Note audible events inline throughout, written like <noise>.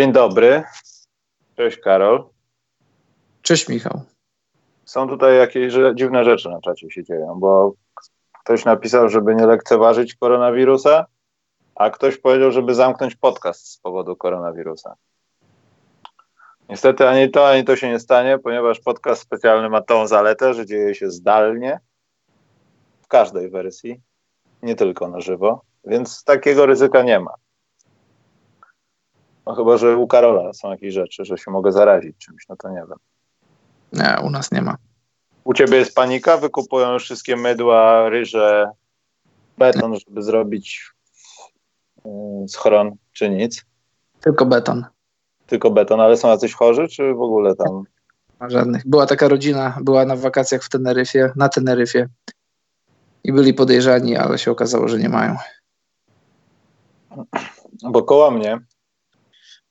Dzień dobry. Cześć Karol. Cześć Michał. Są tutaj jakieś dziwne rzeczy na czacie się dzieją, bo ktoś napisał, żeby nie lekceważyć koronawirusa, a ktoś powiedział, żeby zamknąć podcast z powodu koronawirusa. Niestety ani to, ani to się nie stanie, ponieważ podcast specjalny ma tą zaletę, że dzieje się zdalnie w każdej wersji, nie tylko na żywo, więc takiego ryzyka nie ma. No chyba, że u Karola są jakieś rzeczy, że się mogę zarazić czymś, no to nie wiem. Nie, u nas nie ma. U ciebie jest panika? Wykupują wszystkie mydła, ryże, beton, żeby zrobić yy, schron, czy nic? Tylko beton. Tylko beton, ale są jacyś chorzy, czy w ogóle tam? Nie żadnych. Była taka rodzina, była na wakacjach w Teneryfie, na Teneryfie i byli podejrzani, ale się okazało, że nie mają. Bo koło mnie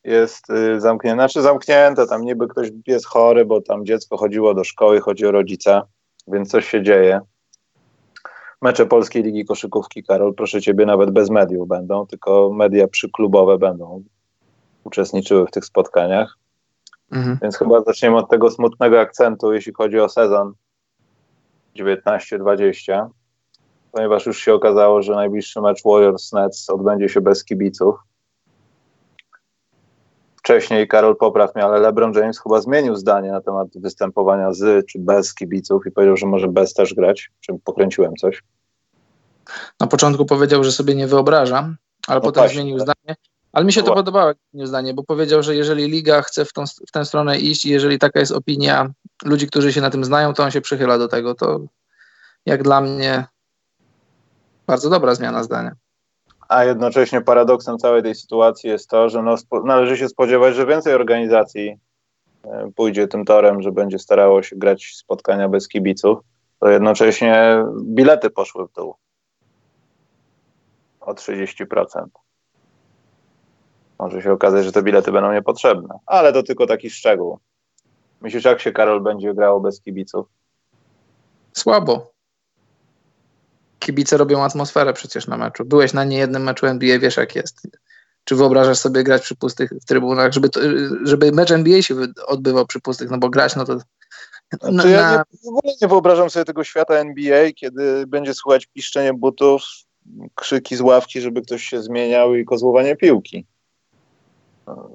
jest y, zamknięte, znaczy zamknięte, tam niby ktoś jest chory, bo tam dziecko chodziło do szkoły, chodzi o rodzica, więc coś się dzieje. Mecze Polskiej Ligi Koszykówki, Karol, proszę Ciebie, nawet bez mediów będą, tylko media przyklubowe będą uczestniczyły w tych spotkaniach. Mhm. Więc chyba zaczniemy od tego smutnego akcentu, jeśli chodzi o sezon 19-20, ponieważ już się okazało, że najbliższy mecz Warriors-Nets odbędzie się bez kibiców wcześniej, Karol popraw mnie, ale LeBron James chyba zmienił zdanie na temat występowania z czy bez kibiców i powiedział, że może bez też grać, czym pokręciłem coś. Na początku powiedział, że sobie nie wyobrażam, ale no potem właśnie, zmienił tak. zdanie. Ale mi się to podobało, zdanie, bo powiedział, że jeżeli liga chce w, tą, w tę stronę iść i jeżeli taka jest opinia ludzi, którzy się na tym znają, to on się przychyla do tego. To jak dla mnie bardzo dobra zmiana zdania a jednocześnie paradoksem całej tej sytuacji jest to, że no, należy się spodziewać, że więcej organizacji e, pójdzie tym torem, że będzie starało się grać spotkania bez kibiców, to jednocześnie bilety poszły w dół o 30%. Może się okazać, że te bilety będą niepotrzebne, ale to tylko taki szczegół. Myślisz, jak się Karol będzie grało bez kibiców? Słabo kibice robią atmosferę przecież na meczu. Byłeś na niejednym meczu NBA, wiesz jak jest. Czy wyobrażasz sobie grać przy pustych trybunach, żeby, to, żeby mecz NBA się odbywał przy pustych, no bo grać no to... Na, znaczy ja nie, w ogóle nie wyobrażam sobie tego świata NBA, kiedy będzie słuchać piszczenie butów, krzyki z ławki, żeby ktoś się zmieniał i kozłowanie piłki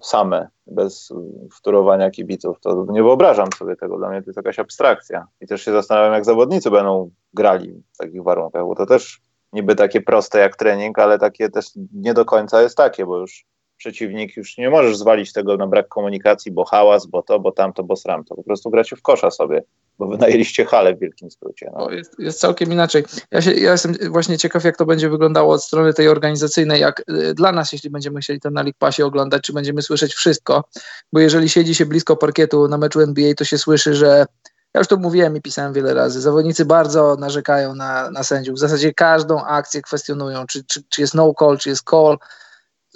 same, bez wtórowania kibiców. To nie wyobrażam sobie tego. Dla mnie to jest jakaś abstrakcja. I też się zastanawiam, jak zawodnicy będą grali w takich warunkach, bo to też niby takie proste jak trening, ale takie też nie do końca jest takie, bo już przeciwnik już nie możesz zwalić tego na brak komunikacji, bo hałas, bo to, bo tamto, bo sramto. Po prostu gracie w kosza sobie, bo wynajęliście halę w wielkim skrócie. No. Jest, jest, całkiem inaczej. Ja, się, ja jestem właśnie ciekaw, jak to będzie wyglądało od strony tej organizacyjnej, jak y, dla nas, jeśli będziemy chcieli to na League Passie oglądać, czy będziemy słyszeć wszystko, bo jeżeli siedzi się blisko parkietu na meczu NBA, to się słyszy, że ja już to mówiłem i pisałem wiele razy. Zawodnicy bardzo narzekają na, na sędziów. W zasadzie każdą akcję kwestionują, czy, czy, czy jest no call, czy jest call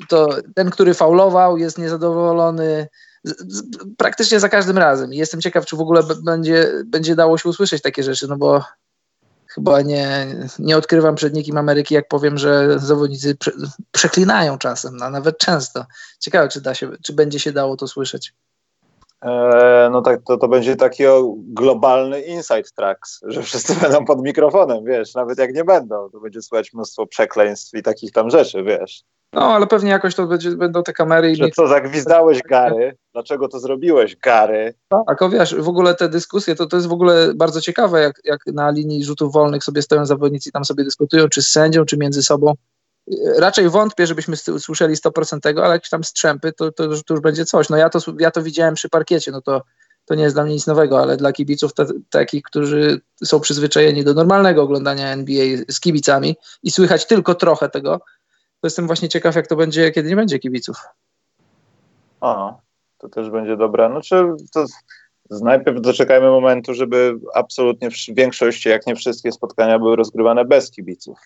to ten, który faulował, jest niezadowolony praktycznie za każdym razem. Jestem ciekaw, czy w ogóle będzie, będzie dało się usłyszeć takie rzeczy, no bo chyba nie, nie odkrywam przed nikim Ameryki, jak powiem, że zawodnicy prze, przeklinają czasem, a nawet często. Ciekawe, czy, da się, czy będzie się dało to słyszeć. E, no tak, to, to będzie taki globalny inside tracks, że wszyscy <laughs> będą pod mikrofonem, wiesz, nawet jak nie będą, to będzie słychać mnóstwo przekleństw i takich tam rzeczy, wiesz. No, ale pewnie jakoś to będzie, będą te kamery. Że co, zagwizdałeś Gary? Dlaczego to zrobiłeś, Gary? Tak, o wiesz, w ogóle te dyskusje, to, to jest w ogóle bardzo ciekawe, jak, jak na linii rzutów wolnych sobie stoją zawodnicy i tam sobie dyskutują, czy z sędzią, czy między sobą. raczej wątpię, żebyśmy słyszeli 100% tego, ale jakieś tam strzępy, to, to, to, już będzie coś. No ja to, ja to widziałem przy parkiecie, no to, to nie jest dla mnie nic nowego, ale dla kibiców te, takich, którzy są przyzwyczajeni do normalnego oglądania NBA z kibicami i słychać tylko trochę tego, to jestem właśnie ciekaw, jak to będzie, kiedy nie będzie kibiców. O, to też będzie dobra. No czy to najpierw doczekajmy momentu, żeby absolutnie w większości, jak nie wszystkie spotkania były rozgrywane bez kibiców.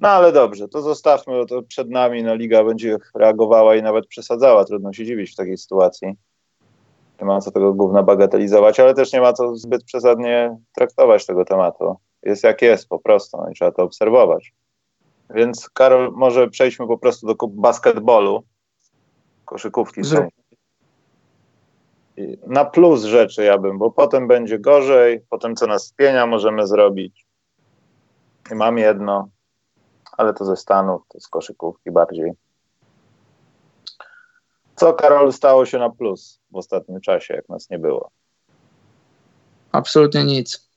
No ale dobrze, to zostawmy, to przed nami no, liga będzie reagowała i nawet przesadzała. Trudno się dziwić w takiej sytuacji. Nie ma co tego główna bagatelizować, ale też nie ma co zbyt przesadnie traktować tego tematu. Jest jak jest po prostu no, i trzeba to obserwować. Więc Karol, może przejdźmy po prostu do basketbolu, koszykówki. Zrób. Na plus rzeczy ja bym, bo potem będzie gorzej, potem co nas spienia możemy zrobić. I mam jedno, ale to ze Stanów, to z koszykówki bardziej. Co, Karol, stało się na plus w ostatnim czasie, jak nas nie było? Absolutnie nic.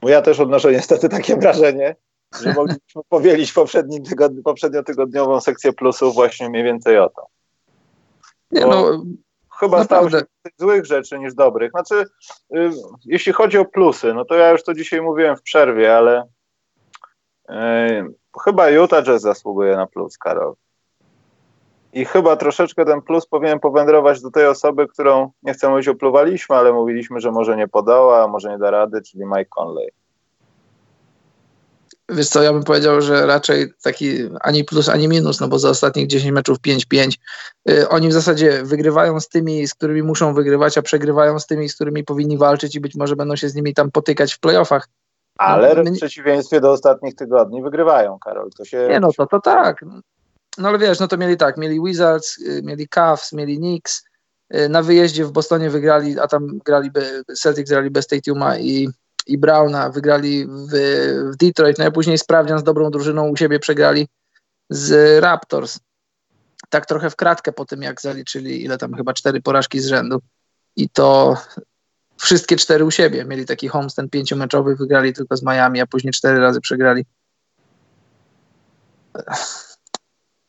Bo ja też odnoszę niestety takie wrażenie, że mogliśmy powielić poprzedni tygodni, poprzednio tygodniową sekcję plusów właśnie mniej więcej o to. Nie, no, chyba naprawdę. stało się złych rzeczy niż dobrych. Znaczy, y, jeśli chodzi o plusy, no to ja już to dzisiaj mówiłem w przerwie, ale y, chyba Utah Jazz zasługuje na plus, Karol. I chyba troszeczkę ten plus powinien powędrować do tej osoby, którą nie chcę mówić opluwaliśmy, ale mówiliśmy, że może nie podoła, może nie da rady, czyli Mike Conley. Wiesz co, ja bym powiedział, że raczej taki ani plus, ani minus, no bo za ostatnich 10 meczów 5-5 yy, oni w zasadzie wygrywają z tymi, z którymi muszą wygrywać, a przegrywają z tymi, z którymi powinni walczyć i być może będą się z nimi tam potykać w playoffach. Ale no, w przeciwieństwie do ostatnich tygodni wygrywają, Karol. To się... Nie no, to, to tak. No ale wiesz, no to mieli tak, mieli Wizards, y, mieli Cavs, mieli Knicks, y, na wyjeździe w Bostonie wygrali, a tam grali, Celtics grali bez Tatuma i i Browna, wygrali w, w Detroit, no później sprawdzian z dobrą drużyną u siebie przegrali z Raptors. Tak trochę w kratkę po tym, jak zaliczyli ile tam chyba cztery porażki z rzędu. I to wszystkie cztery u siebie. Mieli taki homestand pięciomeczowy, wygrali tylko z Miami, a później cztery razy przegrali.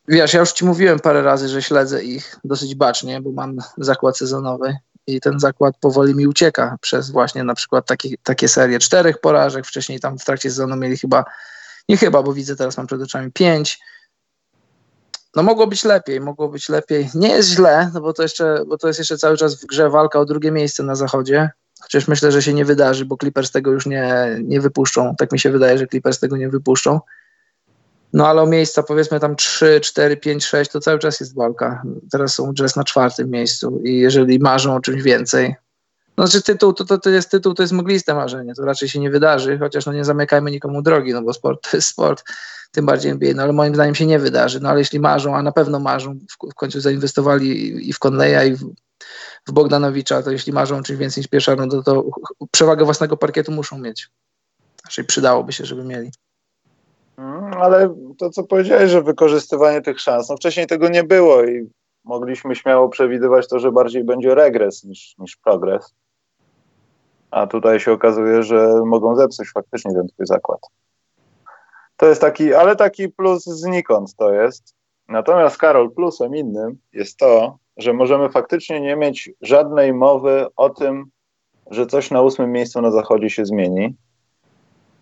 Wiesz, ja już ci mówiłem parę razy, że śledzę ich dosyć bacznie, bo mam zakład sezonowy i ten zakład powoli mi ucieka przez właśnie na przykład takie, takie serie czterech porażek. Wcześniej tam w trakcie sezonu mieli chyba, nie chyba, bo widzę teraz mam przed oczami pięć. No mogło być lepiej, mogło być lepiej. Nie jest źle, no bo to jeszcze, bo to jest jeszcze cały czas w grze walka o drugie miejsce na zachodzie. Chociaż myślę, że się nie wydarzy, bo Clippers tego już nie, nie wypuszczą. Tak mi się wydaje, że Clippers tego nie wypuszczą. No ale o miejsca powiedzmy tam 3, 4, 5, 6 to cały czas jest walka. Teraz są Jazz na czwartym miejscu i jeżeli marzą o czymś więcej, no znaczy tytuł to, to, to jest tytuł, to jest mgliste marzenie, to raczej się nie wydarzy, chociaż no nie zamykajmy nikomu drogi, no bo sport to jest sport, tym bardziej NBA, no ale moim zdaniem się nie wydarzy, no ale jeśli marzą, a na pewno marzą, w, w końcu zainwestowali i w Conleya i w, w Bogdanowicza, to jeśli marzą o czymś więcej niż pierwsza, no to, to przewagę własnego parkietu muszą mieć. Znaczy przydałoby się, żeby mieli. Mm, ale to, co powiedziałeś, że wykorzystywanie tych szans, no wcześniej tego nie było i mogliśmy śmiało przewidywać to, że bardziej będzie regres niż, niż progres. A tutaj się okazuje, że mogą zepsuć faktycznie ten twój zakład. To jest taki, ale taki plus znikąd to jest. Natomiast Karol, plusem innym jest to, że możemy faktycznie nie mieć żadnej mowy o tym, że coś na ósmym miejscu na zachodzie się zmieni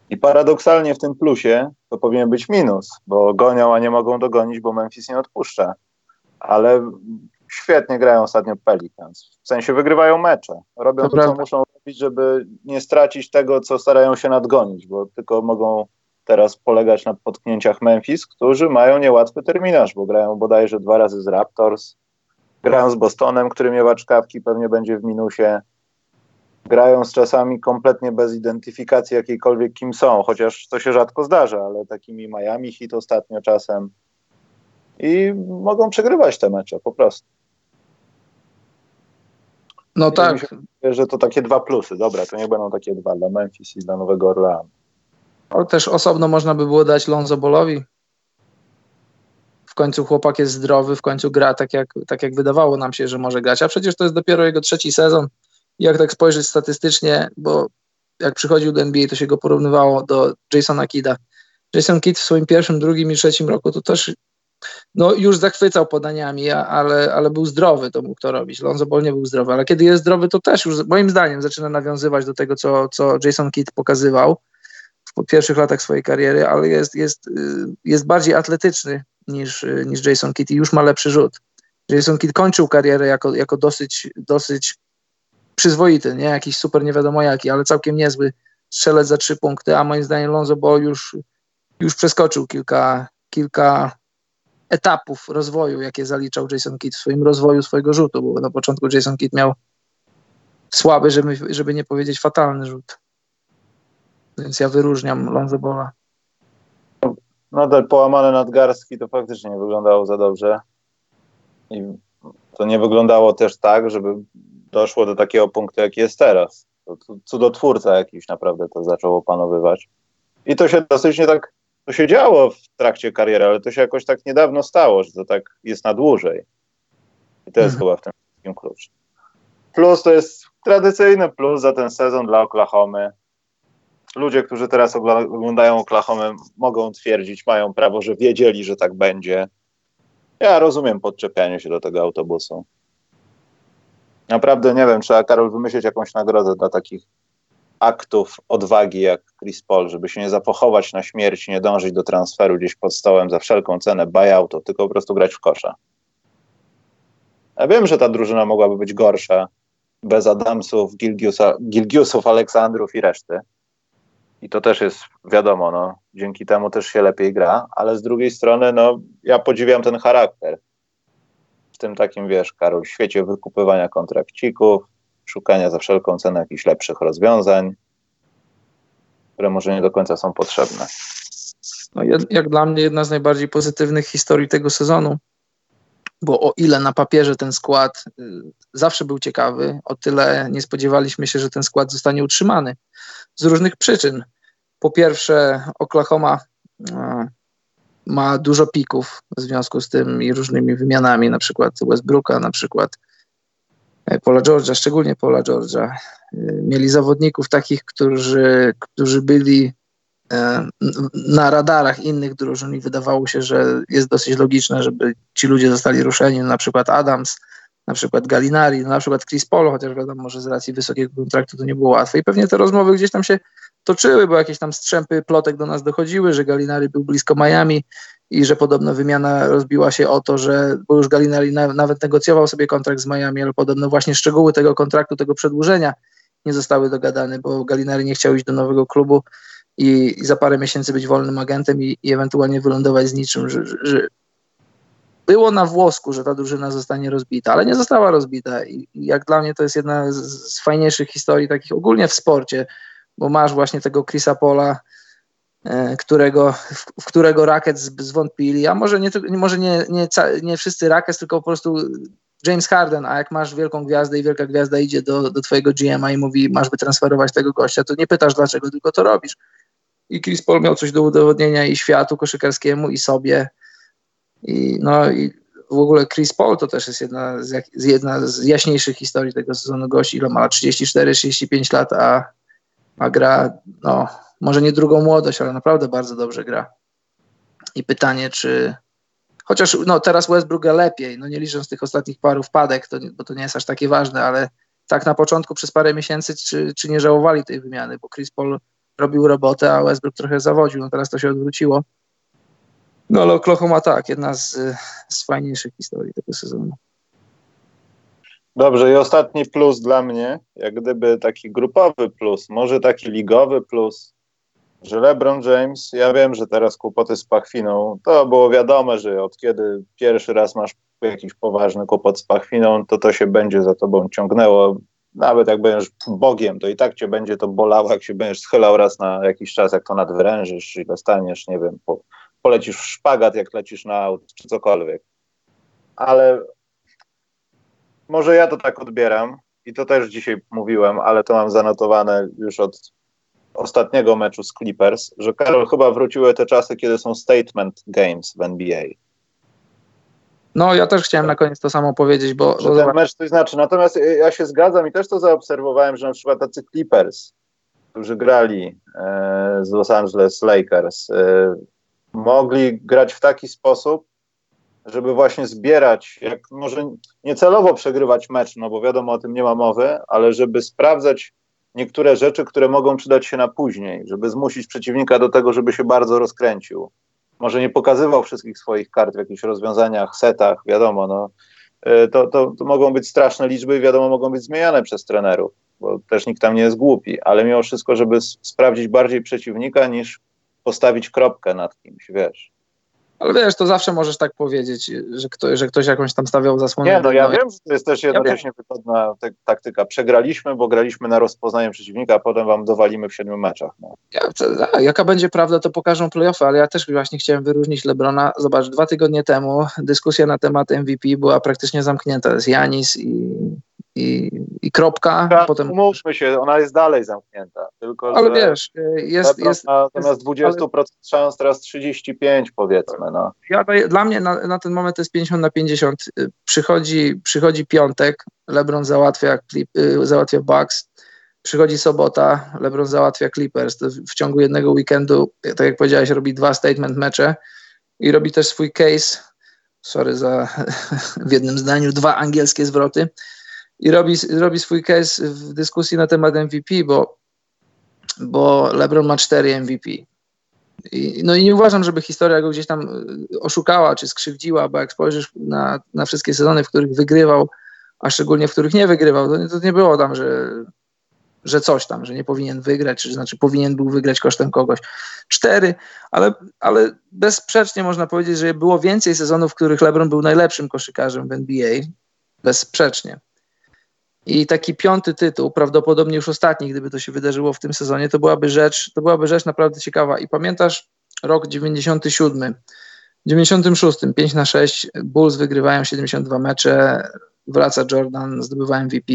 i paradoksalnie w tym plusie to powinien być minus, bo gonią, a nie mogą dogonić, bo Memphis nie odpuszcza. Ale świetnie grają ostatnio Pelicans. W sensie wygrywają mecze. Robią to, to co muszą robić, żeby nie stracić tego, co starają się nadgonić, bo tylko mogą teraz polegać na potknięciach Memphis, którzy mają niełatwy terminarz, bo grają bodajże dwa razy z Raptors, grają z Bostonem, który miewa czkawki, pewnie będzie w minusie grają z czasami kompletnie bez identyfikacji jakiejkolwiek kim są, chociaż to się rzadko zdarza, ale takimi Miami hit ostatnio czasem i mogą przegrywać te mecze po prostu. No I tak. Myślę, że to takie dwa plusy. Dobra, to nie będą takie dwa dla Memphis i dla Nowego Orleanu. Ale też osobno można by było dać Lonzo Bolowi. W końcu chłopak jest zdrowy, w końcu gra tak jak, tak jak wydawało nam się, że może grać. A przecież to jest dopiero jego trzeci sezon jak tak spojrzeć statystycznie, bo jak przychodził do NBA, to się go porównywało do Jasona Kida. Jason Kidd w swoim pierwszym, drugim i trzecim roku to też no, już zachwycał podaniami, ale, ale był zdrowy, to mógł to robić. Lonzo Ball nie był zdrowy, ale kiedy jest zdrowy, to też już moim zdaniem zaczyna nawiązywać do tego, co, co Jason Kidd pokazywał w pierwszych latach swojej kariery, ale jest, jest, y, jest bardziej atletyczny niż, y, niż Jason Kidd i już ma lepszy rzut. Jason Kidd kończył karierę jako, jako dosyć, dosyć przyzwoity, nie jakiś super nie wiadomo jaki, ale całkiem niezły strzelec za trzy punkty, a moim zdaniem Lonzo Ball już, już przeskoczył kilka, kilka etapów rozwoju, jakie zaliczał Jason Kidd w swoim rozwoju swojego rzutu, bo na początku Jason Kidd miał słaby, żeby, żeby nie powiedzieć fatalny rzut. Więc ja wyróżniam Lonzo Balla. Nadal połamane nadgarstki to faktycznie nie wyglądało za dobrze. I to nie wyglądało też tak, żeby doszło do takiego punktu, jaki jest teraz. Cudotwórca jakiś naprawdę to zaczął opanowywać. I to się dosyć nie tak, to się działo w trakcie kariery, ale to się jakoś tak niedawno stało, że to tak jest na dłużej. I to jest mhm. chyba w tym wszystkim klucz. Plus to jest tradycyjny plus za ten sezon dla Oklahomy. Ludzie, którzy teraz oglądają Oklahomę, mogą twierdzić, mają prawo, że wiedzieli, że tak będzie. Ja rozumiem podczepianie się do tego autobusu. Naprawdę nie wiem, trzeba Karol wymyślić jakąś nagrodę dla takich aktów odwagi jak Chris Paul, żeby się nie zapochować na śmierć, nie dążyć do transferu gdzieś pod stołem za wszelką cenę buyoutu, tylko po prostu grać w kosza. Ja wiem, że ta drużyna mogłaby być gorsza bez Adamsów, Gilgiusów, Aleksandrów i reszty. I to też jest wiadomo, no, dzięki temu też się lepiej gra, ale z drugiej strony, no, ja podziwiam ten charakter. W tym takim, wiesz, Karol, świecie wykupywania kontrakcików, szukania za wszelką cenę jakichś lepszych rozwiązań, które może nie do końca są potrzebne. No, jak dla mnie jedna z najbardziej pozytywnych historii tego sezonu, bo o ile na papierze ten skład y, zawsze był ciekawy, o tyle nie spodziewaliśmy się, że ten skład zostanie utrzymany z różnych przyczyn. Po pierwsze, Oklahoma ma dużo pików w związku z tym i różnymi wymianami, na przykład Westbrooka, na przykład e, Paula Georgia, szczególnie Paula Georgia. Y, mieli zawodników takich, którzy, którzy byli e, na radarach innych drużyn i wydawało się, że jest dosyć logiczne, żeby ci ludzie zostali ruszeni, na przykład Adams, na przykład Galinari, na przykład Chris Polo, chociaż wiadomo, że z racji wysokiego kontraktu to nie było łatwe i pewnie te rozmowy gdzieś tam się toczyły, bo jakieś tam strzępy plotek do nas dochodziły, że Galinari był blisko Miami i że podobno wymiana rozbiła się o to, że, bo już Galinari na, nawet negocjował sobie kontrakt z Miami, ale podobno właśnie szczegóły tego kontraktu, tego przedłużenia nie zostały dogadane, bo Galinari nie chciał iść do nowego klubu i, i za parę miesięcy być wolnym agentem i, i ewentualnie wylądować z niczym, że, że, było na włosku, że ta drużyna zostanie rozbita, ale nie została rozbita i, jak dla mnie to jest jedna z fajniejszych historii takich ogólnie w sporcie, bo masz właśnie tego Chrisa Pola, e, którego, w, którego Rackets zwątpili, a może nie, może nie, nie, nie wszyscy Rackets, tylko po prostu James Harden, a jak masz wielką gwiazdę i wielka gwiazda idzie do, do twojego GM-a i mówi, masz wytransferować tego gościa, to nie pytasz dlaczego, tylko to robisz. I Chris Paul miał coś do udowodnienia i światu koszykarskiemu, i sobie. I, no i w ogóle Chris Paul to też jest jedna z, jedna z jaśniejszych historii tego sezonu gości, ile ma 34-35 lat, a, a gra, no, może nie drugą młodość, ale naprawdę bardzo dobrze gra. I pytanie, czy chociaż no, teraz Westbrook lepiej, no nie licząc tych ostatnich paru wpadek, to, bo to nie jest aż takie ważne, ale tak na początku przez parę miesięcy, czy, czy nie żałowali tej wymiany, bo Chris Paul robił robotę, a Westbrook trochę zawodził, no teraz to się odwróciło. No ale Oklahoma tak, jedna z, z fajniejszych historii tego sezonu. Dobrze, i ostatni plus dla mnie, jak gdyby taki grupowy plus, może taki ligowy plus, że LeBron James, ja wiem, że teraz kłopoty z pachwiną, to było wiadome, że od kiedy pierwszy raz masz jakiś poważny kłopot z pachwiną, to to się będzie za tobą ciągnęło. Nawet jak będziesz Bogiem, to i tak cię będzie to bolało, jak się będziesz schylał raz na jakiś czas, jak to nadwrężysz i dostaniesz, nie wiem, po, polecisz w szpagat, jak lecisz na aut, czy cokolwiek. Ale może ja to tak odbieram i to też dzisiaj mówiłem, ale to mam zanotowane już od ostatniego meczu z Clippers, że Karol chyba wróciły te czasy, kiedy są statement games w NBA. No, ja też chciałem na koniec to samo powiedzieć, bo... Że ten mecz coś znaczy. Natomiast ja się zgadzam i też to zaobserwowałem, że na przykład tacy Clippers, którzy grali e, z Los Angeles Lakers, e, mogli grać w taki sposób, żeby właśnie zbierać, jak może niecelowo przegrywać mecz, no bo wiadomo o tym nie ma mowy, ale żeby sprawdzać niektóre rzeczy, które mogą przydać się na później, żeby zmusić przeciwnika do tego, żeby się bardzo rozkręcił. Może nie pokazywał wszystkich swoich kart w jakichś rozwiązaniach, setach, wiadomo, no, e, to, to, to mogą być straszne liczby i wiadomo, mogą być zmieniane przez trenerów, bo też nikt tam nie jest głupi, ale mimo wszystko, żeby sprawdzić bardziej przeciwnika niż postawić kropkę nad kimś, wiesz. Ale wiesz, to zawsze możesz tak powiedzieć, że, kto, że ktoś jakąś tam stawiał zasłonę. Nie, no ja wiem, że to jest też jednocześnie ja wygodna taktyka. Przegraliśmy, bo graliśmy na rozpoznanie przeciwnika, a potem wam dowalimy w siedmiu meczach. No. Ja, to, jaka będzie prawda, to pokażą playoffy, ale ja też właśnie chciałem wyróżnić Lebrona. Zobacz, dwa tygodnie temu dyskusja na temat MVP była praktycznie zamknięta. To jest Janis i, i, i kropka. Tak, potem... Umówmy się, ona jest dalej zamknięta. Tylko, ale wiesz, jest... jest zamiast 20% ale... szans, teraz 35 powiedzmy. No. Ja dla mnie na, na, ten moment to jest 50 na 50. Przychodzi, przychodzi piątek, LeBron załatwia, clip, y, załatwia Bucks, przychodzi sobota, LeBron załatwia Clippers. W ciągu jednego weekendu, tak jak powiedziałeś, robi dwa statement mecze i robi też swój case sorry za <laughs> w jednym zdaniu, dwa angielskie zwroty i robi, robi swój case w dyskusji na temat MVP, bo, bo LeBron ma cztery MVP. I, no i nie uważam, żeby historia go gdzieś tam y, oszukała czy skrzywdziła, bo jak spojrzysz na, na wszystkie sezony, w których wygrywał, a szczególnie w których nie wygrywał, to nie, to nie było tam, że, że coś tam, że nie powinien wygrać, czy znaczy powinien był wygrać kosztem kogoś. Cztery, ale, ale bezsprzecznie można powiedzieć, że było więcej sezonów, w których LeBron był najlepszym koszykarzem w NBA. Bezsprzecznie. I taki piąty tytuł, prawdopodobnie już ostatni, gdyby to się wydarzyło w tym sezonie, to byłaby rzecz, to byłaby rzecz naprawdę ciekawa. I pamiętasz rok 97, 96, 5 na 6, Bulls wygrywają 72 mecze, wraca Jordan, zdobywa MVP.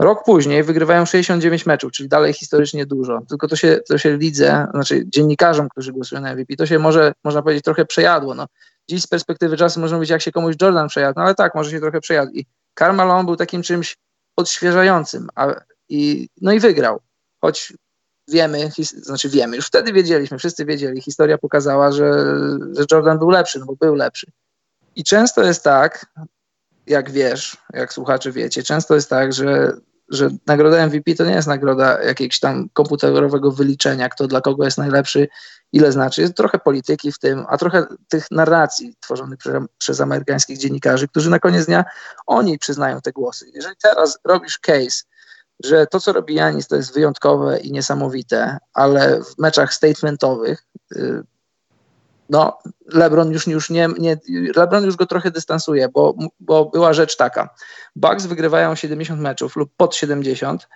Rok później wygrywają 69 meczów, czyli dalej historycznie dużo. Tylko to się, to się lidze, znaczy dziennikarzom, którzy głosują na MVP, to się może, można powiedzieć, trochę przejadło. No, dziś z perspektywy czasu można mówić, jak się komuś Jordan przejadł, no ale tak, może się trochę przejadł. I Karl był takim czymś odświeżającym. A, i, no i wygrał. Choć wiemy, his, znaczy wiemy, już wtedy wiedzieliśmy, wszyscy wiedzieli, historia pokazała, że, że Jordan był lepszy, no bo był lepszy. I często jest tak, jak wiesz, jak słuchacze wiecie, często jest tak, że że nagroda MVP to nie jest nagroda jakiegoś tam komputerowego wyliczenia, kto dla kogo jest najlepszy, ile znaczy. Jest trochę polityki w tym, a trochę tych narracji tworzonych przez, przez amerykańskich dziennikarzy, którzy na koniec dnia oni przyznają te głosy. Jeżeli teraz robisz case, że to, co robi Janis, to jest wyjątkowe i niesamowite, ale w meczach statementowych y, no, LeBron już, już nie, nie, LeBron już go trochę dystansuje, bo, bo była rzecz taka. Bucks wygrywają 70 meczów lub pod 70,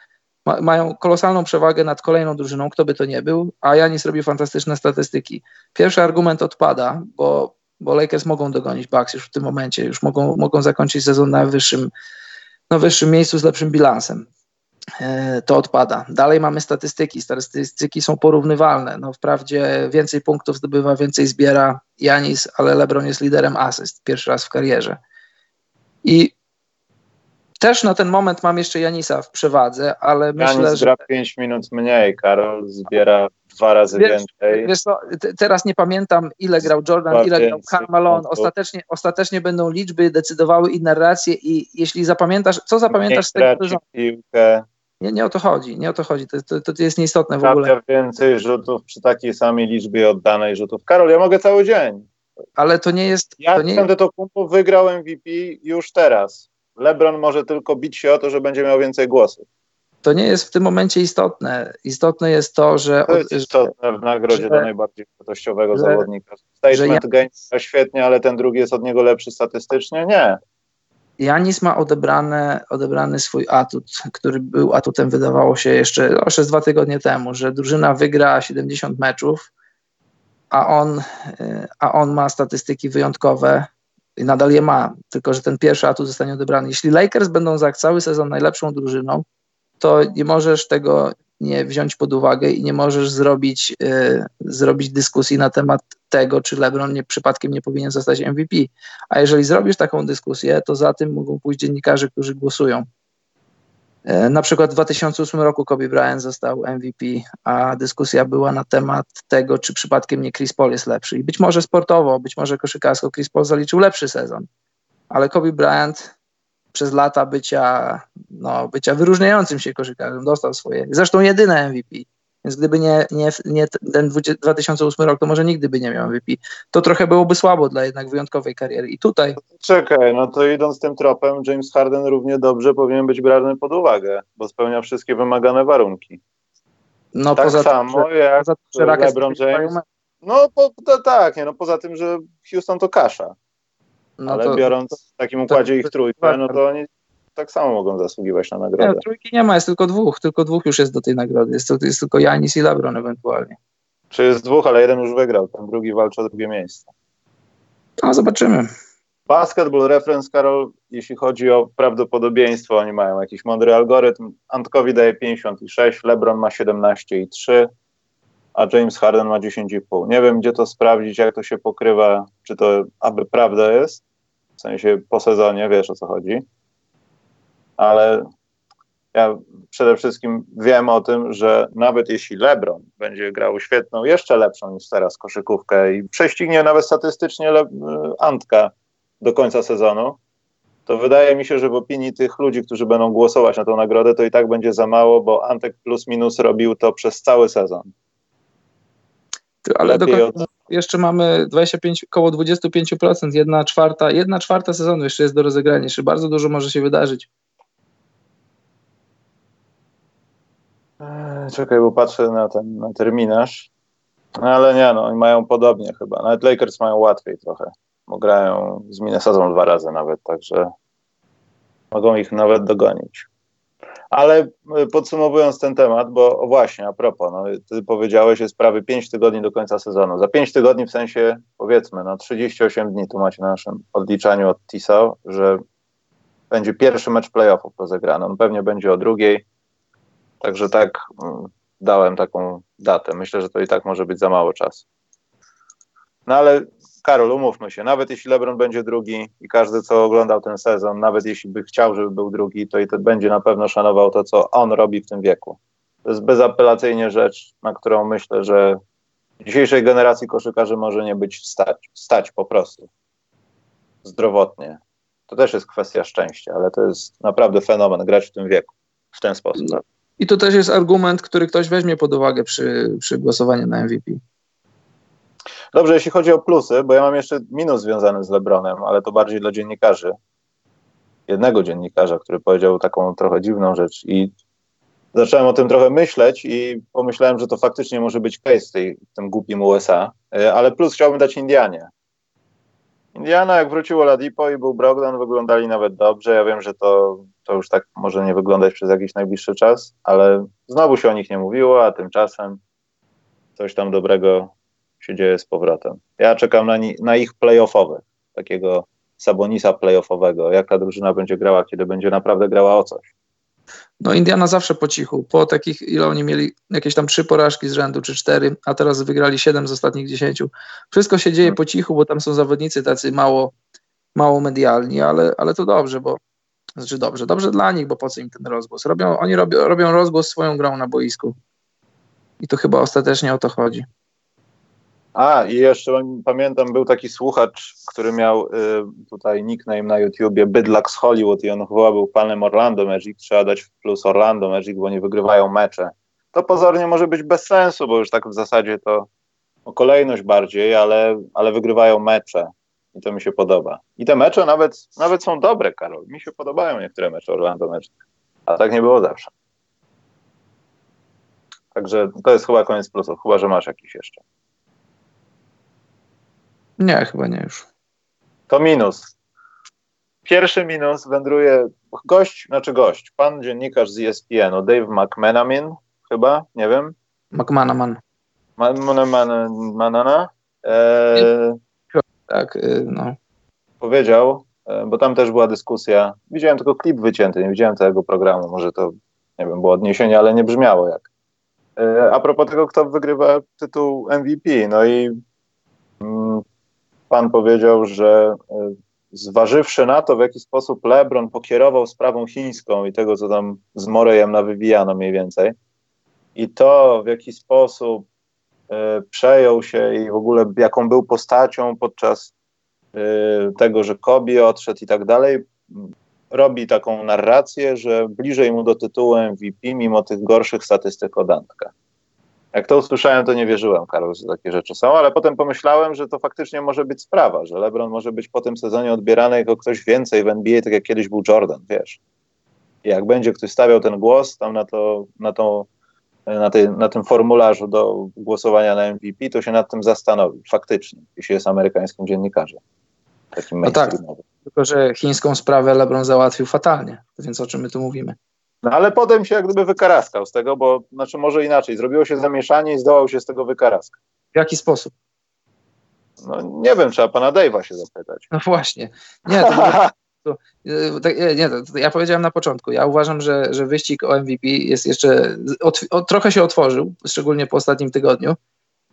ma, mają kolosalną przewagę nad kolejną drużyną, kto by to nie był, a Janis robi fantastyczne statystyki. Pierwszy argument odpada, bo, bo Lakers mogą dogonić Bucks już w tym momencie, już mogą, mogą zakończyć sezon na wyższym, na wyższym miejscu z lepszym bilansem. E, to odpada. Dalej mamy statystyki. Statystyki są porównywalne. No, wprawdzie więcej punktów zdobywa, więcej zbiera Janis, ale LeBron jest liderem asyst pierwszy raz w karierze. I też na ten moment mam jeszcze Janisa w przewadze, ale Janis myślę, że... gra 5 minut mniej, Karol zbiera dwa razy wiesz, więcej. Wiesz co, teraz nie pamiętam, ile grał Jordan, ile grał Carmelo. Ostatecznie, ostatecznie będą liczby decydowały i narracje i jeśli zapamiętasz, co zapamiętasz z tego sezonu? piłkę. Nie, nie o to chodzi, nie o to chodzi, to, to, to jest nieistotne w ogóle. więcej rzutów przy takiej samej liczbie oddanej rzutów. Karol, ja mogę cały dzień. Ale to nie jest... Ja to nie... Antetokounmpo wygrał MVP już teraz. LeBron może tylko bić się o to, że będzie miał więcej głosów. To nie jest w tym momencie istotne. Istotne jest to, że... To jest istotne w nagrodzie że, do najbardziej wartościowego że, zawodnika. Statement że ja... świetnie, ale ten drugi jest od niego lepszy statystycznie? Nie. Janis ma odebrane, odebrany swój atut, który był atutem, wydawało się jeszcze, no, jeszcze dwa tygodnie temu, że drużyna wygra 70 meczów, a on, y, a on ma statystyki wyjątkowe i nadal je ma, tylko że ten pierwszy atut zostanie odebrany. Jeśli Lakers będą za cały sezon najlepszą drużyną, to nie możesz tego nie wziąć pod uwagę i nie możesz zrobić, y, zrobić dyskusji na temat tego, czy LeBron nie, przypadkiem nie powinien zostać MVP. A jeżeli zrobisz taką dyskusję, to za tym mogą pójść dziennikarze, którzy głosują. E, na przykład w 2008 roku Kobe Bryant został MVP, a dyskusja była na temat tego, czy przypadkiem nie Chris Paul jest lepszy. I być może sportowo, być może koszykarsko Chris Paul zaliczył lepszy sezon, ale Kobe Bryant przez lata bycia, no, bycia wyróżniającym się koszykarzem dostał swoje, zresztą jedyne MVP. Więc gdyby nie, nie, nie ten 2008 rok, to może nigdy by nie miał MVP. To trochę byłoby słabo dla jednak wyjątkowej kariery. I tutaj. Czekaj, no to idąc tym tropem, James Harden równie dobrze powinien być brany pod uwagę, bo spełnia wszystkie wymagane warunki. No tak poza samo tym, jak poza tym, LeBron James. No po, to, tak, nie, no poza tym, że Houston to kasza. No Ale to, biorąc w takim układzie ich trójkę, no to oni tak samo mogą zasługiwać na nagrodę. Nie, trójki nie ma, jest tylko dwóch, tylko dwóch już jest do tej nagrody. Jest, to, jest tylko Janis i LeBron ewentualnie. Czy jest dwóch, ale jeden już wygrał, ten drugi walczy o drugie miejsce. No, zobaczymy. Basketball Reference, Karol, jeśli chodzi o prawdopodobieństwo, oni mają jakiś mądry algorytm. Antkowi daje 56, LeBron ma 17,3, a James Harden ma 10,5. Nie wiem, gdzie to sprawdzić, jak to się pokrywa, czy to aby prawda jest, w sensie po sezonie, wiesz o co chodzi ale ja przede wszystkim wiem o tym, że nawet jeśli LeBron będzie grał świetną, jeszcze lepszą niż teraz koszykówkę i prześcignie nawet statystycznie Le Antka do końca sezonu, to wydaje mi się, że w opinii tych ludzi, którzy będą głosować na tę nagrodę, to i tak będzie za mało, bo Antek plus minus robił to przez cały sezon. Ale do końca, jeszcze mamy 25, około 25%, jedna czwarta, jedna czwarta sezonu jeszcze jest do rozegrania, jeszcze bardzo dużo może się wydarzyć. Czekaj, bo patrzę na ten na terminarz. No, ale nie, no oni mają podobnie chyba. Nawet Lakers mają łatwiej trochę, bo grają z Minnesotą dwa razy nawet, także mogą ich nawet dogonić. Ale y, podsumowując ten temat, bo właśnie, a propos, no, ty powiedziałeś, jest prawie 5 tygodni do końca sezonu. Za 5 tygodni w sensie, powiedzmy, no 38 dni tu macie na naszym odliczaniu od TISA, że będzie pierwszy mecz playoffów rozegrany. On pewnie będzie o drugiej. Także tak mm, dałem taką datę. Myślę, że to i tak może być za mało czasu. No ale Karol, umówmy się, nawet jeśli LeBron będzie drugi i każdy, co oglądał ten sezon, nawet jeśli by chciał, żeby był drugi, to i to będzie na pewno szanował to, co on robi w tym wieku. To jest bezapelacyjnie rzecz, na którą myślę, że dzisiejszej generacji koszykarzy może nie być stać, stać po prostu. Zdrowotnie. To też jest kwestia szczęścia, ale to jest naprawdę fenomen grać w tym wieku, w ten sposób. No. I to też jest argument, który ktoś weźmie pod uwagę przy, przy głosowaniu na MVP. Dobrze, jeśli chodzi o plusy, bo ja mam jeszcze minus związany z LeBronem, ale to bardziej dla dziennikarzy. Jednego dziennikarza, który powiedział taką trochę dziwną rzecz i zacząłem o tym trochę myśleć i pomyślałem, że to faktycznie może być case tej, tym głupim USA, e, ale plus chciałbym dać Indianie. Indiana, jak wróciło Ladipo i był Brogdon, wyglądali nawet dobrze. Ja wiem, że to, to już tak może nie wyglądać przez jakiś najbliższy czas, ale znowu się o nich nie mówiło, a tymczasem coś tam dobrego się dzieje z powrotem. Ja czekam na, na ich playoffowych, takiego Sabonisa playoffowego, jak ta drużyna będzie grała, kiedy będzie naprawdę grała o coś. No Indiana zawsze po cichu. Po takich, ile oni mieli, jakieś tam trzy porażki z rzędu, czy cztery, a teraz wygrali siedem z ostatnich dziesięciu. Wszystko się dzieje hmm. po cichu, bo tam są zawodnicy tacy mało, mało medialni, ale, ale to dobrze, bo znaczy dobrze, dobrze dla nich, bo po co im ten rozgłos? Robią, oni robią, robią rozgłos swoją grą na boisku. I to chyba ostatecznie o to chodzi. A, i jeszcze pamiętam, był taki słuchacz, który miał y, tutaj nickname na YouTubie Bydlak z Hollywood i on chyba był panem Orlando Magic. Trzeba dać plus Orlando Magic, bo nie wygrywają mecze. To pozornie może być bez sensu, bo już tak w zasadzie to o kolejność bardziej, ale, ale wygrywają mecze i to mi się podoba. I te mecze nawet, nawet są dobre, Karol. Mi się podobają niektóre mecze Orlando Magic, a tak nie było zawsze. Także to jest chyba koniec plusów, chyba że masz jakiś jeszcze. Nie, chyba nie już. To minus. Pierwszy minus wędruje gość, znaczy gość, pan dziennikarz z ESPN-u, Dave McManaman, chyba, nie wiem. McManaman. Manana. E, tak, y, no. Powiedział, e, bo tam też była dyskusja. Widziałem tylko klip wycięty, nie widziałem całego programu. Może to, nie wiem, było odniesienie, ale nie brzmiało jak. E, a propos tego, kto wygrywa tytuł MVP, no i mm, pan powiedział, że e, zważywszy na to, w jaki sposób LeBron pokierował sprawą chińską i tego, co tam z Morejem nawywijano mniej więcej, i to, w jaki sposób y, przejął się i w ogóle jaką był postacią podczas y, tego, że Kobe odszedł i tak dalej, robi taką narrację, że bliżej mu do tytułu MVP, mimo tych gorszych statystyk od Antka. Jak to usłyszałem, to nie wierzyłem, Karol, że takie rzeczy są, ale potem pomyślałem, że to faktycznie może być sprawa, że LeBron może być po tym sezonie odbierany jako ktoś więcej w NBA, tak jak kiedyś był Jordan, wiesz. I jak będzie ktoś stawiał ten głos tam na, to, na, to, na, tej, na tym formularzu do głosowania na MVP, to się nad tym zastanowi, faktycznie, jeśli jest amerykańskim dziennikarzem. Takim no tak, tylko że chińską sprawę LeBron załatwił fatalnie, więc o czym my tu mówimy? No ale potem się jak gdyby wykaraskał z tego, bo znaczy może inaczej, zrobiło się zamieszanie i zdołał się z tego wykaraskać. W jaki sposób? No nie wiem, trzeba pana Dave'a się zapytać. No właśnie. Nie, to, to, to, nie, to, ja powiedziałem na początku, ja uważam, że, że wyścig o MVP jest jeszcze, trochę się otworzył, szczególnie po ostatnim tygodniu,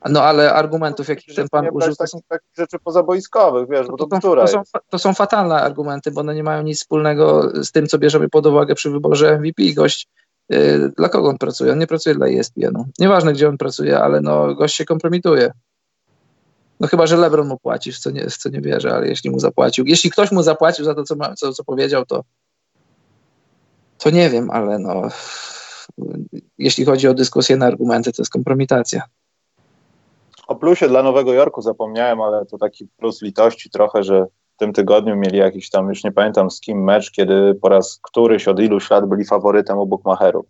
no ale argumentów, jakich ten pan użył, to są takich rzeczy pozaboiskowych, wiesz, bo to, to, to, są, to są fatalne argumenty, bo one nie mają nic wspólnego z tym, co bierzemy pod uwagę przy wyborze MVP. Gość, yy, dla kogo on pracuje? On nie pracuje dla ESPN-u. Nieważne, gdzie on pracuje, ale no, gość się kompromituje. No chyba, że LeBron mu płaci, w co nie, w co nie wierzę, ale jeśli mu zapłacił, jeśli ktoś mu zapłacił za to, co, ma, co, co powiedział, to to nie wiem, ale no jeśli chodzi o dyskusję na argumenty, to jest kompromitacja. O plusie dla Nowego Jorku zapomniałem, ale to taki plus litości trochę, że w tym tygodniu mieli jakiś tam, już nie pamiętam z kim mecz, kiedy po raz któryś od iluś lat byli faworytem u Bukmacherów.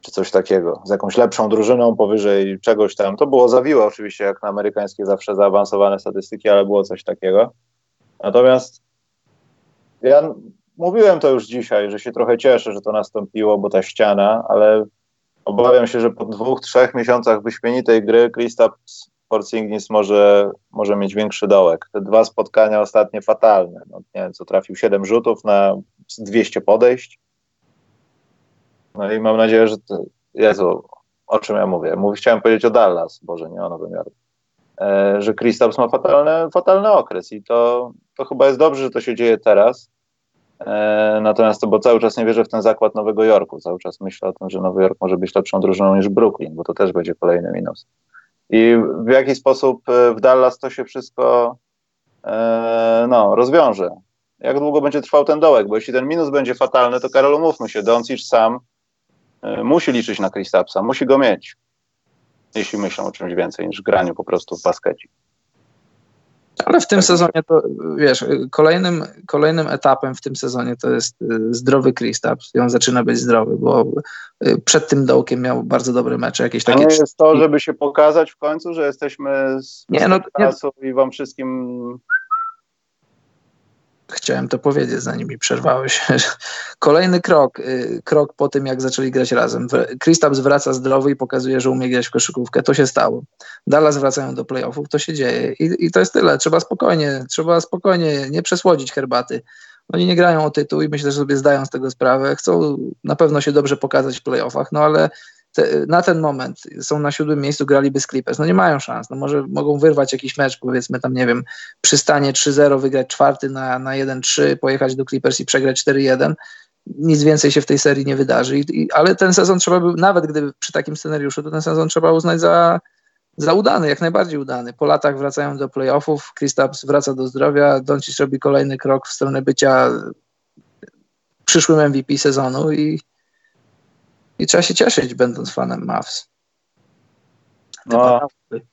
Czy coś takiego, z jakąś lepszą drużyną powyżej czegoś tam. To było zawiłe oczywiście, jak na amerykańskie zawsze zaawansowane statystyki, ale było coś takiego. Natomiast ja mówiłem to już dzisiaj, że się trochę cieszę, że to nastąpiło, bo ta ściana, ale Obawiam się, że po dwóch, trzech miesiącach wyśmienitej gry Kristaps Porzingis może, może mieć większy dołek. Te dwa spotkania ostatnie fatalne. No, nie wiem, co trafił 7 rzutów na 200 podejść. No i mam nadzieję, że to, Jezu, o czym ja mówię? Mówi, chciałem powiedzieć o Dallas, Boże, nie o Nowym Jorku. E, że Kristaps ma fatalny, fatalny okres i to, to chyba jest dobrze, że to się dzieje teraz, natomiast to, bo cały czas nie wierzę w ten zakład Nowego Jorku. Cały czas myślę o tym, że Nowy Jork może być lepszą drużyną niż Brooklyn, bo to też będzie kolejny minus. I w jaki sposób e, w Dallas to się wszystko e, no, rozwiąże. Jak długo będzie trwał ten dołek? Bo jeśli ten minus będzie fatalny, to Karol, umówmy się, Doncic sam musi liczyć na Kristapsa, musi go mieć. Jeśli myślą o czymś więcej niż graniu po prostu w baskecie. Ale w tym sezonie to, wiesz, kolejnym, kolejnym etapem w tym sezonie to jest y, zdrowy Kristaps i on zaczyna być zdrowy, bo y, przed tym dołkiem miał bardzo dobre mecze, jakieś takie... To jest to, żeby się pokazać w końcu, że jesteśmy z nie, no, nie. i wam wszystkim chciałem to powiedzieć, zanim mi przerwałeś. <laughs> Kolejny krok, y, krok po tym, jak zaczęli grać razem. Kristaps wraca zdrowy i pokazuje, że umie grać w koszykówkę. To się stało. Dallas wracają do playoffów, to się dzieje. I, I, to jest tyle. Trzeba spokojnie, trzeba spokojnie, nie przesłodzić herbaty. Oni nie grają o tytuł i myślę, że sobie zdają z tego sprawę. Chcą na pewno się dobrze pokazać w playoffach, no ale te, na ten moment są na siódmym miejscu, graliby z Clippers. No nie mają szans. No może mogą wyrwać jakiś mecz, powiedzmy tam, nie wiem, przystanie 3-0, wygrać czwarty na, na 1-3, pojechać do Clippers i przegrać 4-1. Nic więcej się w tej serii nie wydarzy. I, i, ale ten sezon trzeba by, nawet gdyby przy takim scenariuszu, to ten sezon trzeba uznać za, za udany, jak najbardziej udany. Po latach wracają do playoffów, Kristaps wraca do zdrowia, Doncic robi kolejny krok w stronę bycia przyszłym MVP sezonu i, i trzeba się cieszyć, będąc fanem Mavs. No,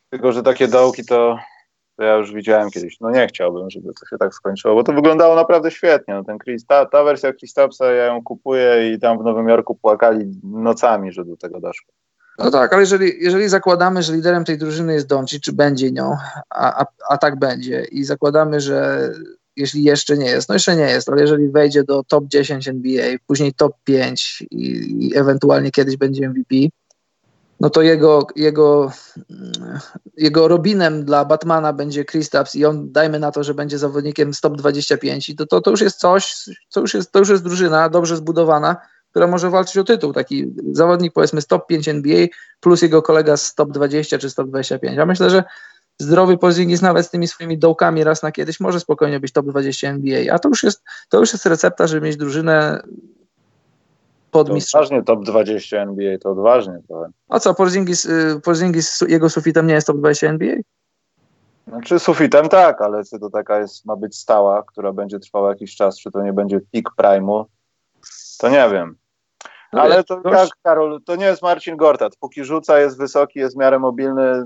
tylko, że takie dołki to, to, ja już widziałem kiedyś. No nie chciałbym, żeby to się tak skończyło, bo to wyglądało naprawdę świetnie. No, ten Chris, ta, ta wersja Kristapsa, ja ją kupuję i tam w Nowym Jorku płakali nocami, że do tego doszło. No tak, ale jeżeli, jeżeli zakładamy, że liderem tej drużyny jest Donci, czy będzie nią, a, a, a tak będzie, i zakładamy, że jeśli jeszcze nie jest, no jeszcze nie jest, ale jeżeli wejdzie do top 10 NBA, później top 5 i, i ewentualnie kiedyś będzie MVP, no to jego, jego, jego Robinem dla Batmana będzie Kristaps i on, dajmy na to, że będzie zawodnikiem z top 25 i to, to, to już jest coś, co już jest, to już jest drużyna dobrze zbudowana, która może walczyć o tytuł. Taki zawodnik powiedzmy z top 5 NBA plus jego kolega z top 20 czy z top 25. Ja myślę, że zdrowy Porzingis nawet z tymi swoimi dołkami raz na kiedyś może spokojnie być top 20 NBA, a to już jest, to już jest recepta, żeby mieć drużynę pod mistrzem. Odważnie top 20 NBA, to odważnie trochę. A co, Porzingis, y, Porzingis jego sufitem nie jest top 20 NBA? Znaczy sufitem tak, ale czy to taka jest, ma być stała, która będzie trwała jakiś czas, czy to nie będzie peak prime'u, to nie wiem. No ale to tak, Karol, to nie jest Marcin Gortat. Póki rzuca, jest wysoki, jest w miarę mobilny,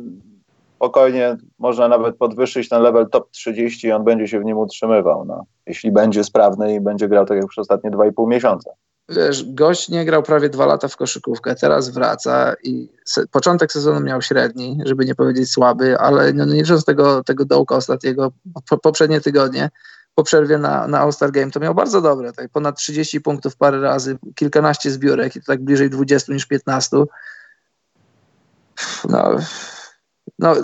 spokojnie można nawet podwyższyć ten level top 30 i on będzie się w nim utrzymywał, no, jeśli będzie sprawny i będzie grał tak jak przez ostatnie 2,5 miesiąca. Wiesz, gość nie grał prawie dwa lata w koszykówkę, teraz wraca i se, początek sezonu miał średni, żeby nie powiedzieć słaby, ale no, nie licząc tego, tego dołka ostatniego, po, poprzednie tygodnie, po przerwie na, na All-Star Game, to miał bardzo dobre, tak, ponad 30 punktów parę razy, kilkanaście zbiórek i to tak bliżej 20 niż 15. No, no,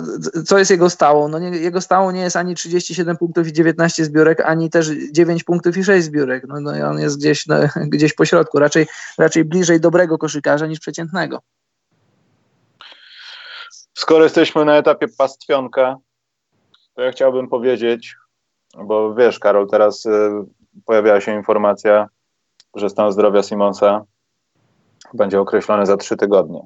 co jest jego stałą? No nie, jego stałą nie jest ani 37 punktów i 19 zbiórek, ani też 9 punktów i 6 zbiórek. No, no on jest gdzieś, no, <laughs> gdzieś po środku, raczej, raczej bliżej dobrego koszykarza niż przeciętnego. Skoro jesteśmy na etapie pastwionka, to ja chciałbym powiedzieć, bo wiesz, Karol, teraz y, pojawiała się informacja, że stan zdrowia Simonsa będzie określony za trzy tygodnie.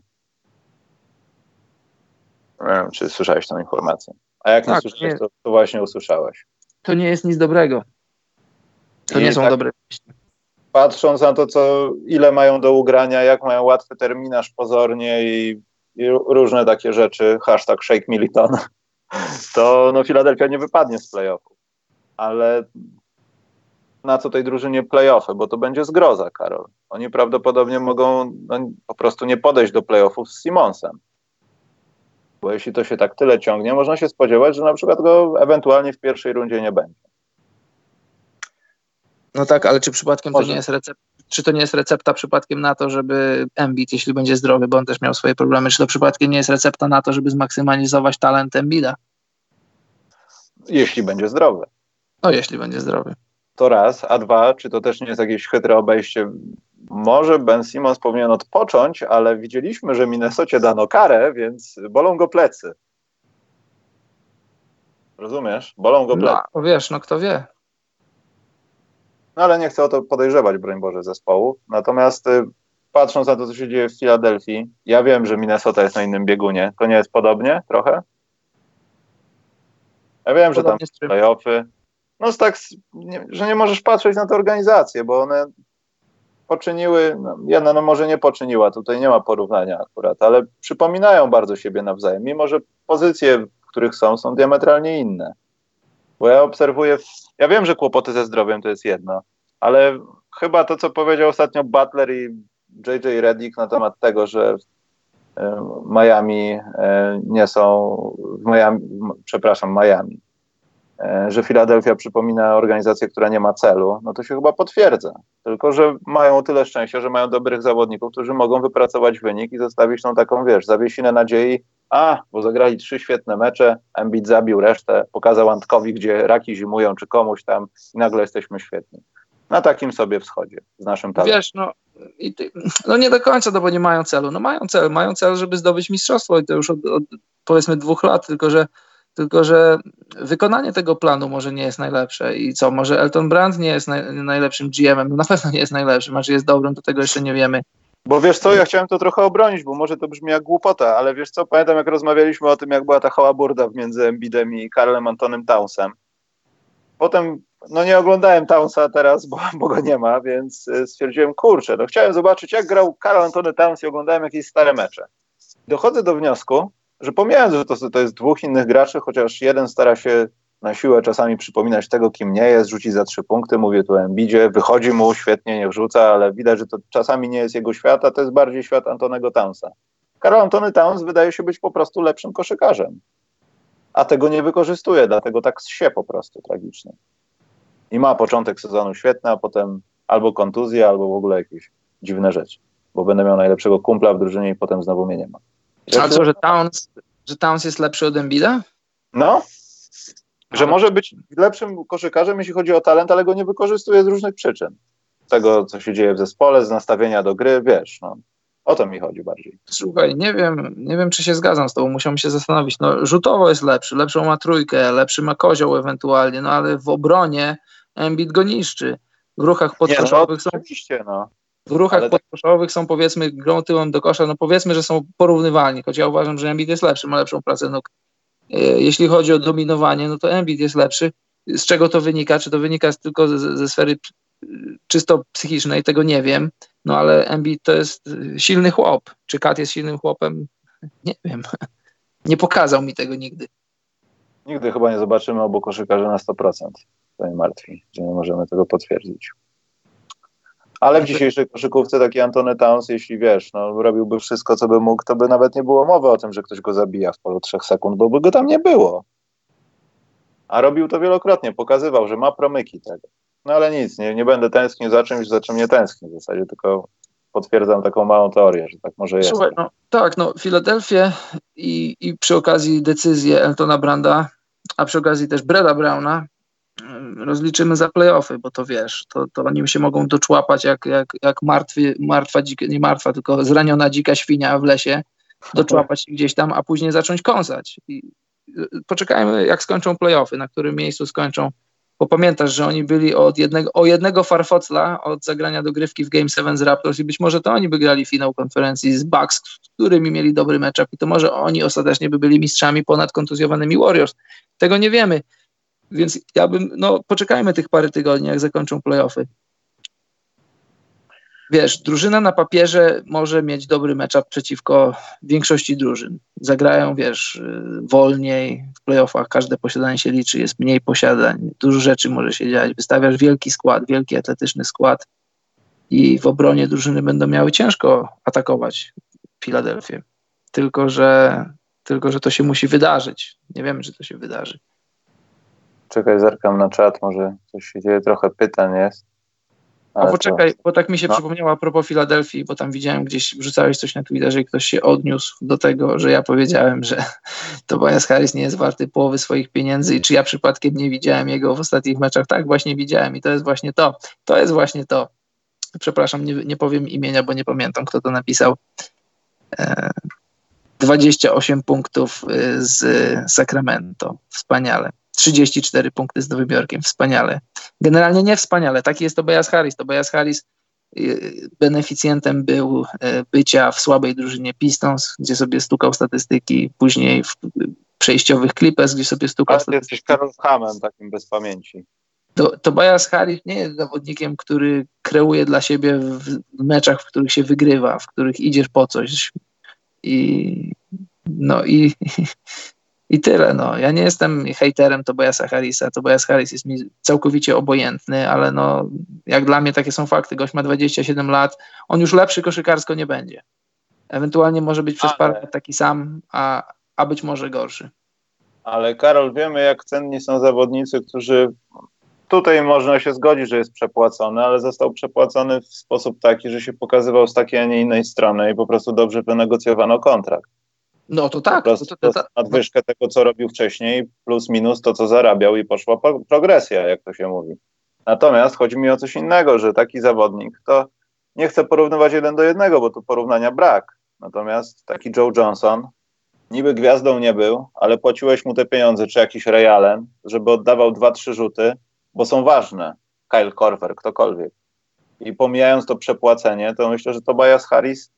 Nie wiem, czy słyszałeś tą informację. A jak tak, nie słyszałeś, to, to, właśnie usłyszałeś. To nie jest nic dobrego. To I nie są tak, dobre Patrząc na to, co, ile mają do ugrania, jak mają łatwy terminarz pozornie i, i różne takie rzeczy, hashtag Shake Militon, <laughs> to no, Filadelfia nie wypadnie z playoffów. Ale na co tej drużynie playoffy, bo to będzie zgroza, Karol. Oni prawdopodobnie mogą no, po prostu nie podejść do playoffów z Simonsem. Bo jeśli to się tak tyle ciągnie, można się spodziewać, że na przykład go ewentualnie w pierwszej rundzie nie będzie. No tak, ale czy przypadkiem Może. to nie jest recepta, czy to nie jest recepta przypadkiem na to, żeby Embiid, jeśli będzie zdrowy, bo on też miał swoje problemy, czy to przypadkiem nie jest recepta na to, żeby zmaksymalizować talent Embida? Jeśli będzie zdrowy. No, jeśli będzie zdrowy. To raz, a dwa, czy to też nie jest jakieś chytre obejście może Ben Simmons powinien odpocząć, ale widzieliśmy, że Minnesocie dano karę, więc bolą go plecy. Rozumiesz? Bolą go plecy. No, wiesz, no kto wie. No ale nie chcę o to podejrzewać, broń Boże, zespołu. Natomiast y, patrząc na to, co się dzieje w Filadelfii, ja wiem, że Minnesota jest na innym biegunie. To nie jest podobnie trochę? Ja wiem, podobnie że tam playoffy. No tak, nie, że nie możesz patrzeć na tę organizację, bo one poczyniły, no, jedna no może nie poczyniła, tutaj nie ma porównania akurat, ale przypominają bardzo siebie nawzajem, mimo że pozycje, w których są, są diametralnie inne. Bo ja obserwuję, ja wiem, że kłopoty ze zdrowiem to jest jedno, ale chyba to, co powiedział ostatnio Butler i JJ Redick na temat tego, że e, Miami e, nie są, Miami, przepraszam, Miami, że Filadelfia przypomina organizację, która nie ma celu, no to się chyba potwierdza. Tylko, że mają tyle szczęścia, że mają dobrych zawodników, którzy mogą wypracować wynik i zostawić tą taką, wiesz, zawiesinę nadziei, a, bo zagrali trzy świetne mecze, Embiid zabił resztę, pokazał Antkowi, gdzie raki zimują, czy komuś tam i nagle jesteśmy świetni. Na takim sobie wschodzie z naszym talentem. Wiesz, no, ty, no nie do końca, no bo nie mają celu. No mają cel, mają cel, żeby zdobyć mistrzostwo i to już od, od powiedzmy dwóch lat, tylko że tylko że wykonanie tego planu może nie jest najlepsze i co, może Elton Brand nie jest naj, najlepszym GM-em, no na pewno nie jest najlepszym, a czy jest dobrym, to tego jeszcze nie wiemy. Bo wiesz co, ja chciałem to trochę obronić, bo może to brzmi jak głupota, ale wiesz co, pamiętam jak rozmawialiśmy o tym, jak była ta hałaburda między Embidem i Karlem Antonem Townsem. Potem, no nie oglądałem Townsa teraz, bo, bo go nie ma, więc e, stwierdziłem, kurczę, no chciałem zobaczyć, jak grał Karl Antony Towns i oglądałem jakieś stare mecze. Dochodzę do wniosku, że pomijając, że to, to jest dwóch innych graczy, chociaż jeden stara się na siłę czasami przypominać tego, kim nie jest, rzucić za trzy punkty, mówię tu Embidzie, wychodzi mu, świetnie, nie wrzuca, ale widać, że to czasami nie jest jego świat, a to jest bardziej świat Antonego Townsa. Karol Antony Towns wydaje się być po prostu lepszym koszykarzem, a tego nie wykorzystuje, dlatego tak się po prostu tragicznie. I ma początek sezonu świetny, a potem albo kontuzja, albo w ogóle jakieś dziwne rzeczy, bo będę miał najlepszego kumpla w drużynie i potem znowu mnie nie ma. A co, że Towns, że Towns jest lepszy od Embida? No, że może być lepszym koszykarzem, jeśli chodzi o talent, ale go nie wykorzystuje z różnych przyczyn. Tego, co się dzieje w zespole, z nastawienia do gry, wiesz, no. O to mi chodzi bardziej. Słuchaj, nie wiem, nie wiem, czy się zgadzam z tobą, musiałem się zastanowić. No, rzutowo jest lepszy, lepszą ma trójkę, lepszy ma kozioł ewentualnie, no ale w obronie Embiid go niszczy. W ruchach podkoszowych no, są... No. W ruchach podkoszowych są powiedzmy grą tyłem do kosza, no powiedzmy, że są porównywalni, choć ja uważam, że Embiid jest lepszy, ma lepszą pracę nóg. E, jeśli chodzi o dominowanie, no to Embiid jest lepszy. Z czego to wynika? Czy to wynika tylko ze, ze sfery czysto psychicznej, tego nie wiem, no ale Embiid to jest silny chłop. Czy Kat jest silnym chłopem? Nie wiem. <laughs> Nie pokazał mi tego nigdy. Nigdy chyba nie zobaczymy obu koszykarzy na 100%. To mnie martwi, że nie możemy tego potwierdzić. Ale w dzisiejszej koszykówce taki Antony Towns, jeśli wiesz, no, robiłby wszystko, co by mógł, to by nawet nie było mowy o tym, że ktoś go zabija w polu trzech sekund, bo by go tam nie było. A robił to wielokrotnie, pokazywał, że ma promyki tego. No ale nic, nie, nie będę tęsknił za czymś, za czym nie tęsknię w zasadzie, tylko potwierdzam taką małą teorię, że tak może jest. Słuchaj, no, tak, no Filadelfię i, i przy okazji decyzję Eltona Branda, a przy okazji też Breda Browna rozliczymy za playoffy, bo to wiesz, to, to oni się mogą doczłapać jak, jak, jak martwy, martwa, dzika, nie martwa, tylko zraniona dzika świnia w lesie, doczłapać się gdzieś tam, a później zacząć kąsać. I y, poczekajmy, jak skończą playoffy, na którym miejscu skończą bo pamiętasz, że oni byli od jednego, o jednego farfocla od zagrania dogrywki w Game 7 z Raptors i być może to oni by grali finał konferencji z Bucks, z którymi mieli dobry matchup i to może oni ostatecznie by byli mistrzami ponad kontuzjowanymi Warriors. Tego nie wiemy. Więc ja bym, no poczekajmy tych parę tygodni, jak zakończą playoffy wiesz, drużyna na papierze może mieć dobry matchup przeciwko większości drużyn. Zagrają, wiesz, y, wolniej, w playoffach każde posiadanie się liczy, jest mniej posiadań, dużo rzeczy może się dziać. Wystawiasz wielki skład, wielki atletyczny skład i w obronie drużyny będą miały ciężko atakować Filadelfię. Tylko, że tylko, że to się musi wydarzyć. Nie wiemy, czy to się wydarzy. Czekaj, zerkam na czat, może coś się dzieje, trochę pytań jest. A poczekaj, bo tak mi się no. przypomniało a propos Filadelfii, bo tam widziałem gdzieś, wrzucałeś coś na Twitterze i ktoś się odniósł do tego, że ja powiedziałem, że <laughs> Tobias Harris nie jest warty połowy swoich pieniędzy i czy ja przypadkiem nie widziałem jego w ostatnich meczach. Tak, właśnie widziałem i to jest właśnie to. To jest właśnie to. Przepraszam, nie, nie powiem imienia, bo nie pamiętam, kto to napisał. E, 28 punktów y, z Sacramento. Wspaniale. 34 punkty z Nowym Jorkiem, wspaniale. Generalnie nie wspaniale, taki jest Tobias Harris. Tobias Harris y, beneficjentem był y, bycia w słabej drużynie Pistons, gdzie sobie stukał statystyki, później w przejściowych Clippers, gdzie sobie stukał Ale statystyki. jesteś Karol Hamem takim bez pamięci. To, Tobias Harris nie jest zawodnikiem, który kreuje dla siebie w meczach, w których się wygrywa, w których idziesz po coś. I, no i <laughs> I tyle. No. Ja nie jestem hejterem Tobiasa Harrisa. Tobias Harris jest mi całkowicie obojętny, ale no, jak dla mnie takie są fakty. Gość ma 27 lat, on już lepszy koszykarsko nie będzie. Ewentualnie może być przez parę lat taki sam, a, a być może gorszy. Ale Karol, wiemy jak cenni są zawodnicy, którzy tutaj można się zgodzić, że jest przepłacony, ale został przepłacony w sposób taki, że się pokazywał z takiej, a nie innej strony i po prostu dobrze wynegocjowano kontrakt. No to tak. Po prostu to, to, to, nadwyżkę tego, co robił wcześniej, plus minus to, co zarabiał i poszła progresja, jak to się mówi. Natomiast chodzi mi o coś innego, że taki zawodnik to nie chcę porównywać jeden do jednego, bo tu porównania brak. Natomiast taki Joe Johnson niby gwiazdą nie był, ale płaciłeś mu te pieniądze, czy jakiś Ray Allen, żeby oddawał dwa, trzy rzuty, bo są ważne. Kyle Korver, ktokolwiek. I pomijając to przepłacenie, to myślę, że Tobias Harris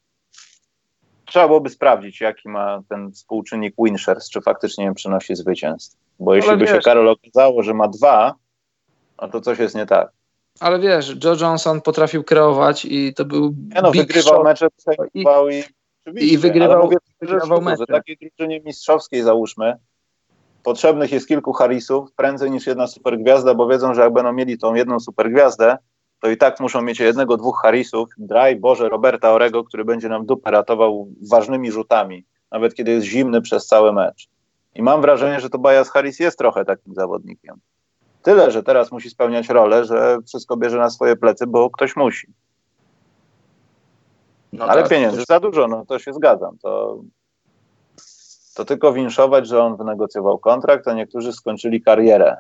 trzeba byłoby sprawdzić, jaki ma ten współczynnik Winshares, czy faktycznie nie przynosi zwycięstw. Bo jeśli by się Karol okazało, że ma dwa, no to coś jest nie tak. Ale wiesz, Joe Johnson potrafił kreować i to był. Nie no, wygrywał show. mecze, przejmował i, i, i wygrywał, mówię, wygrywał mecze. Że takiej drużynie mistrzowskiej załóżmy, potrzebnych jest kilku Harrisów prędzej niż jedna supergwiazda, bo wiedzą, że jak będą mieli tą jedną supergwiazdę, to i tak muszą mieć jednego, dwóch Harrisów, draj Boże Roberta Orego, który będzie nam dupę ratował ważnymi rzutami, nawet kiedy jest zimny przez cały mecz. I mam wrażenie, że to Bajas Harris jest trochę takim zawodnikiem. Tyle, że teraz musi spełniać rolę, że wszystko bierze na swoje plecy, bo ktoś musi. No Ale tak, pieniędzy to... za dużo, no to się zgadzam. To, to tylko winszować, że on wynegocjował kontrakt, a niektórzy skończyli karierę.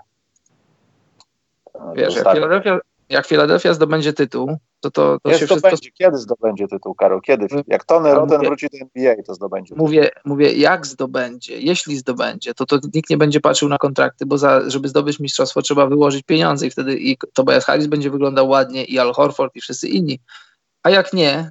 Wiesz, Filadelfia, jak Philadelphia zdobędzie tytuł, to to, to Nie się zdobędzie. wszystko... Kiedy zdobędzie tytuł, Karol? Kiedy? Jak Tony Ja Rotten mówię- wróci do NBA, to zdobędzie. Mówię, mówię, jak zdobędzie, jeśli zdobędzie, to, to nikt nie będzie patrzył na kontrakty, bo za, żeby zdobyć mistrzostwo trzeba wyłożyć pieniądze i wtedy i Tobias Harris będzie wyglądał ładnie i Al Horford i wszyscy inni. A jak nie,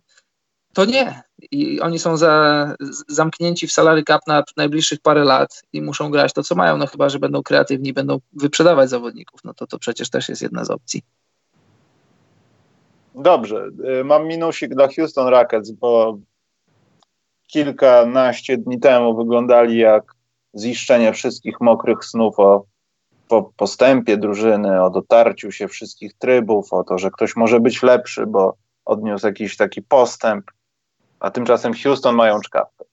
to nie. I oni są za, zamknięci w salary cap na najbliższych parę lat i muszą grać to, co mają, no chyba, że będą kreatywni będą wyprzedawać zawodników, no to to przecież też jest jedna z opcji. Dobrze, y, mam minusik dla Houston Rockets, bo kilkanaście dni temu wyglądali jak ziszczenie wszystkich mokrych snów o po postępie drużyny, o dotarciu się wszystkich trybów, o to, że ktoś może być lepszy, bo odniósł jakiś taki postęp, a tymczasem Houston mają czkawkę.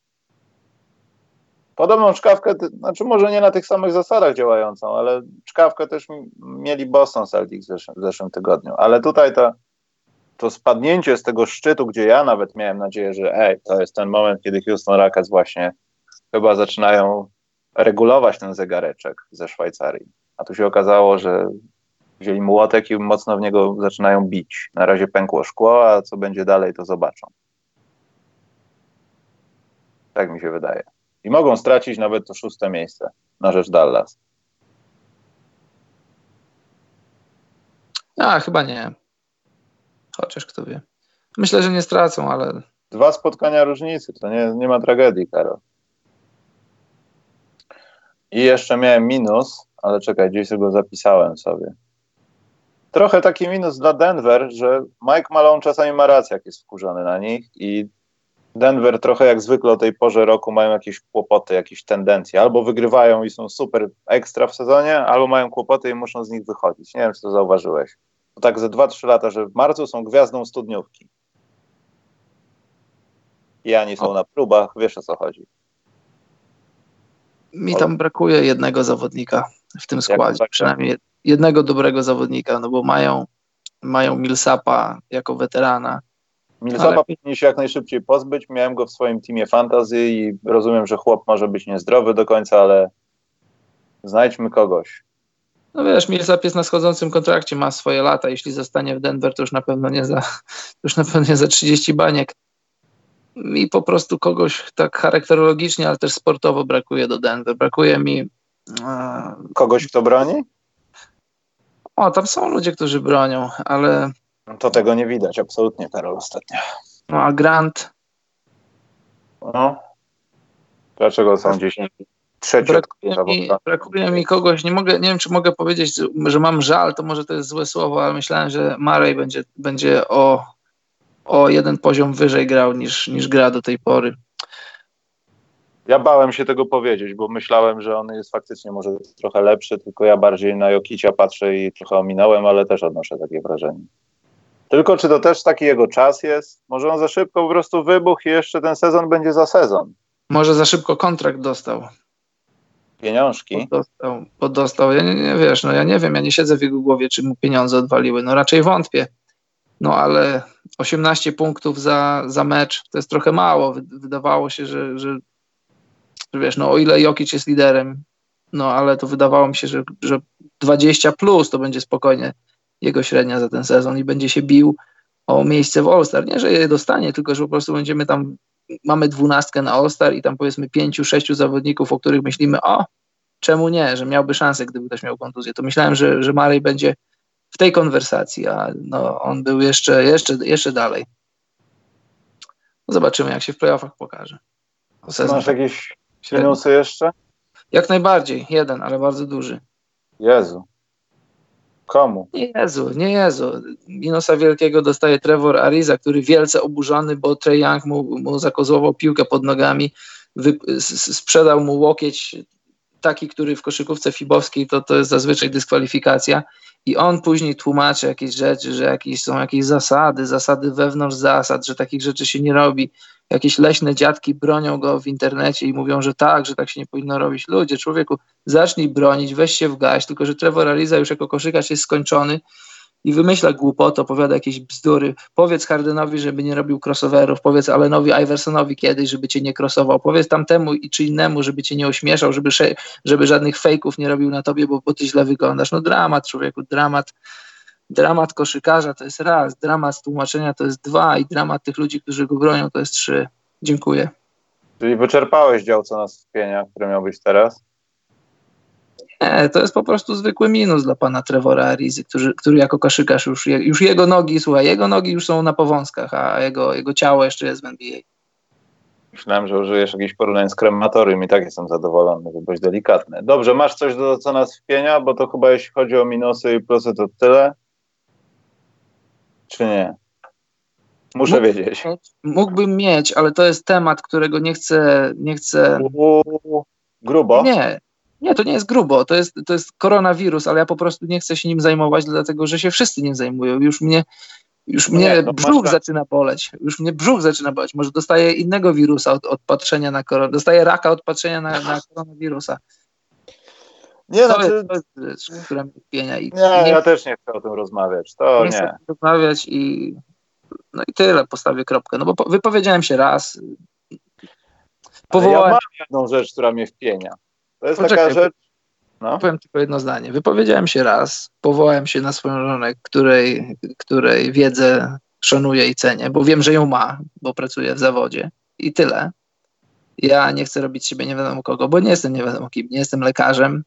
Podobną czkawkę, znaczy może nie na tych samych zasadach działającą, ale czkawkę też mieli Boston Celtics w zeszłym, w zeszłym tygodniu. Ale tutaj ta, to spadnięcie z tego szczytu, gdzie ja nawet miałem nadzieję, że ej, to jest ten moment, kiedy Houston Rockets właśnie chyba zaczynają regulować ten zegareczek ze Szwajcarii. A tu się okazało, że wzięli młotek i mocno w niego zaczynają bić. Na razie pękło szkło, a co będzie dalej, to zobaczą. Tak mi się wydaje. I mogą stracić nawet to szóste miejsce na rzecz Dallas. A, chyba nie. Chociaż kto wie. Myślę, że nie stracą, ale Dwa spotkania różnicy, to nie, nie ma tragedii, Karol. I jeszcze miałem minus, ale czekaj, gdzieś go zapisałem sobie. Trochę taki minus dla Denver, że Mike Malone czasami ma rację, jak jest wkurzony na nich i Denver trochę jak zwykle o tej porze roku mają jakieś kłopoty, jakieś tendencje. Albo wygrywają i są super ekstra w sezonie, albo mają kłopoty i muszą z nich wychodzić. Nie wiem, czy to zauważyłeś. To tak ze 2-3 lata, że w marcu są gwiazdą studniówki. I ani są na próbach, wiesz o co chodzi. mi tam brakuje jednego zawodnika w tym składzie. tak? Przynajmniej jednego dobrego zawodnika, no bo mają, mają Millsapa jako weterana. Millsapa Ale- powinni się jak najszybciej pozbyć. Miałem go w swoim teamie fantasy i rozumiem, że chłop może być niezdrowy do końca, ale znajdźmy kogoś. No wiesz, Millsap jest na schodzącym kontrakcie, ma swoje lata. Jeśli zostanie w Denver, to już na pewno nie za, już na pewno nie za 30 baniek. Mi po prostu kogoś tak charakterologicznie, ale też sportowo brakuje do Denver. Brakuje mi. e, Kogoś, kto broni? O, tam są ludzie, którzy bronią, ale To tego nie widać, absolutnie, Karol, ostatnio. no, a Grant No. Dlaczego są 10 trzeci Brakuje mi, brakuje mi kogoś, nie mogę, nie wiem czy mogę powiedzieć, że mam żal, to może to jest złe słowo, ale myślałem, że Murray będzie, będzie o, o jeden poziom wyżej grał niż, niż gra do tej pory. Ja bałem się tego powiedzieć, bo myślałem, że on jest faktycznie może trochę lepszy, tylko ja bardziej na Jokicia patrzę i trochę ominąłem, ale też odnoszę takie wrażenie. Tylko czy to też taki jego czas jest? Może on za szybko po prostu wybuchł i jeszcze ten sezon będzie za sezon. Może za szybko kontrakt dostał. Pieniążki. Dostał, dostał. Ja nie, nie wiesz, no ja nie wiem, ja nie siedzę w jego głowie, czy mu pieniądze odwaliły. No raczej wątpię. No ale 18 punktów za, za mecz to jest trochę mało. Wy- Wydawało się, że, że, że wiesz, no o ile Jokic jest liderem, no ale to wydawało mi się, że, że 20 plus to będzie spokojnie jego średnia za ten sezon i będzie się bił o miejsce w All-Star. Nie, że je dostanie, tylko że po prostu będziemy tam, mamy dwunastkę na All-Star i tam powiedzmy pięciu, sześciu zawodników, o których myślimy, o, czemu nie, że miałby szansę, gdyby ktoś miał kontuzję. To myślałem, że, że Marej będzie w tej konwersacji, a no, on był jeszcze, jeszcze, jeszcze dalej. No zobaczymy, jak się w playoffach pokaże. Sezon Masz jakieś średni. minusy jeszcze? Jak najbardziej, jeden, ale bardzo duży. Jezu. Komu? Nie Jezu, nie Jezu. Minusa wielkiego dostaje Trevor Ariza, który wielce oburzony, bo Trey Young mu, mu zakozłował piłkę pod nogami, wy, sprzedał mu łokieć taki, który w koszykówce fibowskiej to, to jest zazwyczaj dyskwalifikacja i on później tłumaczy jakieś rzeczy, że jakieś, są jakieś zasady, zasady wewnątrz zasad, że takich rzeczy się nie robi. Jakieś leśne dziadki bronią go w internecie i mówią, że tak, że tak się nie powinno robić. Ludzie, człowieku, zacznij bronić, weź się w gaś, tylko że Trevor Ariza już jako koszykarz jest skończony i wymyśla głupoty, opowiada jakieś bzdury. Powiedz Hardenowi, żeby nie robił crossoverów, powiedz Allenowi Iversonowi kiedyś, żeby cię nie crossował, powiedz tamtemu i czy innemu, żeby cię nie ośmieszał, żeby, żeby żadnych fejków nie robił na tobie, bo, bo ty źle wyglądasz. No dramat, człowieku, dramat. dramat koszykarza to jest raz, dramat tłumaczenia to jest dwa i dramat tych ludzi, którzy go bronią to jest trzy. Dziękuję. Czyli wyczerpałeś dział co nas wpienia, który miał być teraz? Nie, to jest po prostu zwykły minus dla pana Trevora Arizy, który, który jako koszykarz już, już jego nogi, słuchaj, jego nogi już są na powązkach, a jego, jego ciało jeszcze jest w NBA. Myślałem, że użyjesz jakiś porównania z krematorium i tak jestem zadowolony, żeby być delikatny. Dobrze, masz coś do co nas wpienia, bo to chyba jeśli chodzi o minusy i plusy to tyle? Czy nie? Muszę Mógł, wiedzieć. Mógłbym mieć, ale to jest temat, którego nie chcę. Nie chcę... grubo? Nie, nie, to nie jest grubo, to jest, to jest koronawirus, ale ja po prostu nie chcę się nim zajmować, dlatego że się wszyscy nim zajmują. Już mnie, już mnie nie, brzuch zaczyna boleć. Już mnie brzuch zaczyna boleć. Może dostaję innego wirusa od, od patrzenia na koronawirus. Dostaję raka od patrzenia na, na koronawirusa. Nie, to, znaczy... jest, to jest rzecz, która mnie pienia. I, nie, nie, ja też nie chcę o tym rozmawiać. To nie. nie. Chcę rozmawiać i no i tyle, postawię kropkę. No bo wypowiedziałem się raz. Powołałem... Ja mam jedną rzecz, która mnie wpienia. To jest Poczekaj, taka rzecz. No. Powiem tylko jedno zdanie. Wypowiedziałem się raz, powołałem się na swoją żonę, której, której wiedzę szanuję i cenię, bo wiem, że ją ma, bo pracuje w zawodzie i tyle. Ja nie chcę robić siebie nie wiadomo kogo, bo nie jestem nie wiadomo kim, nie jestem lekarzem,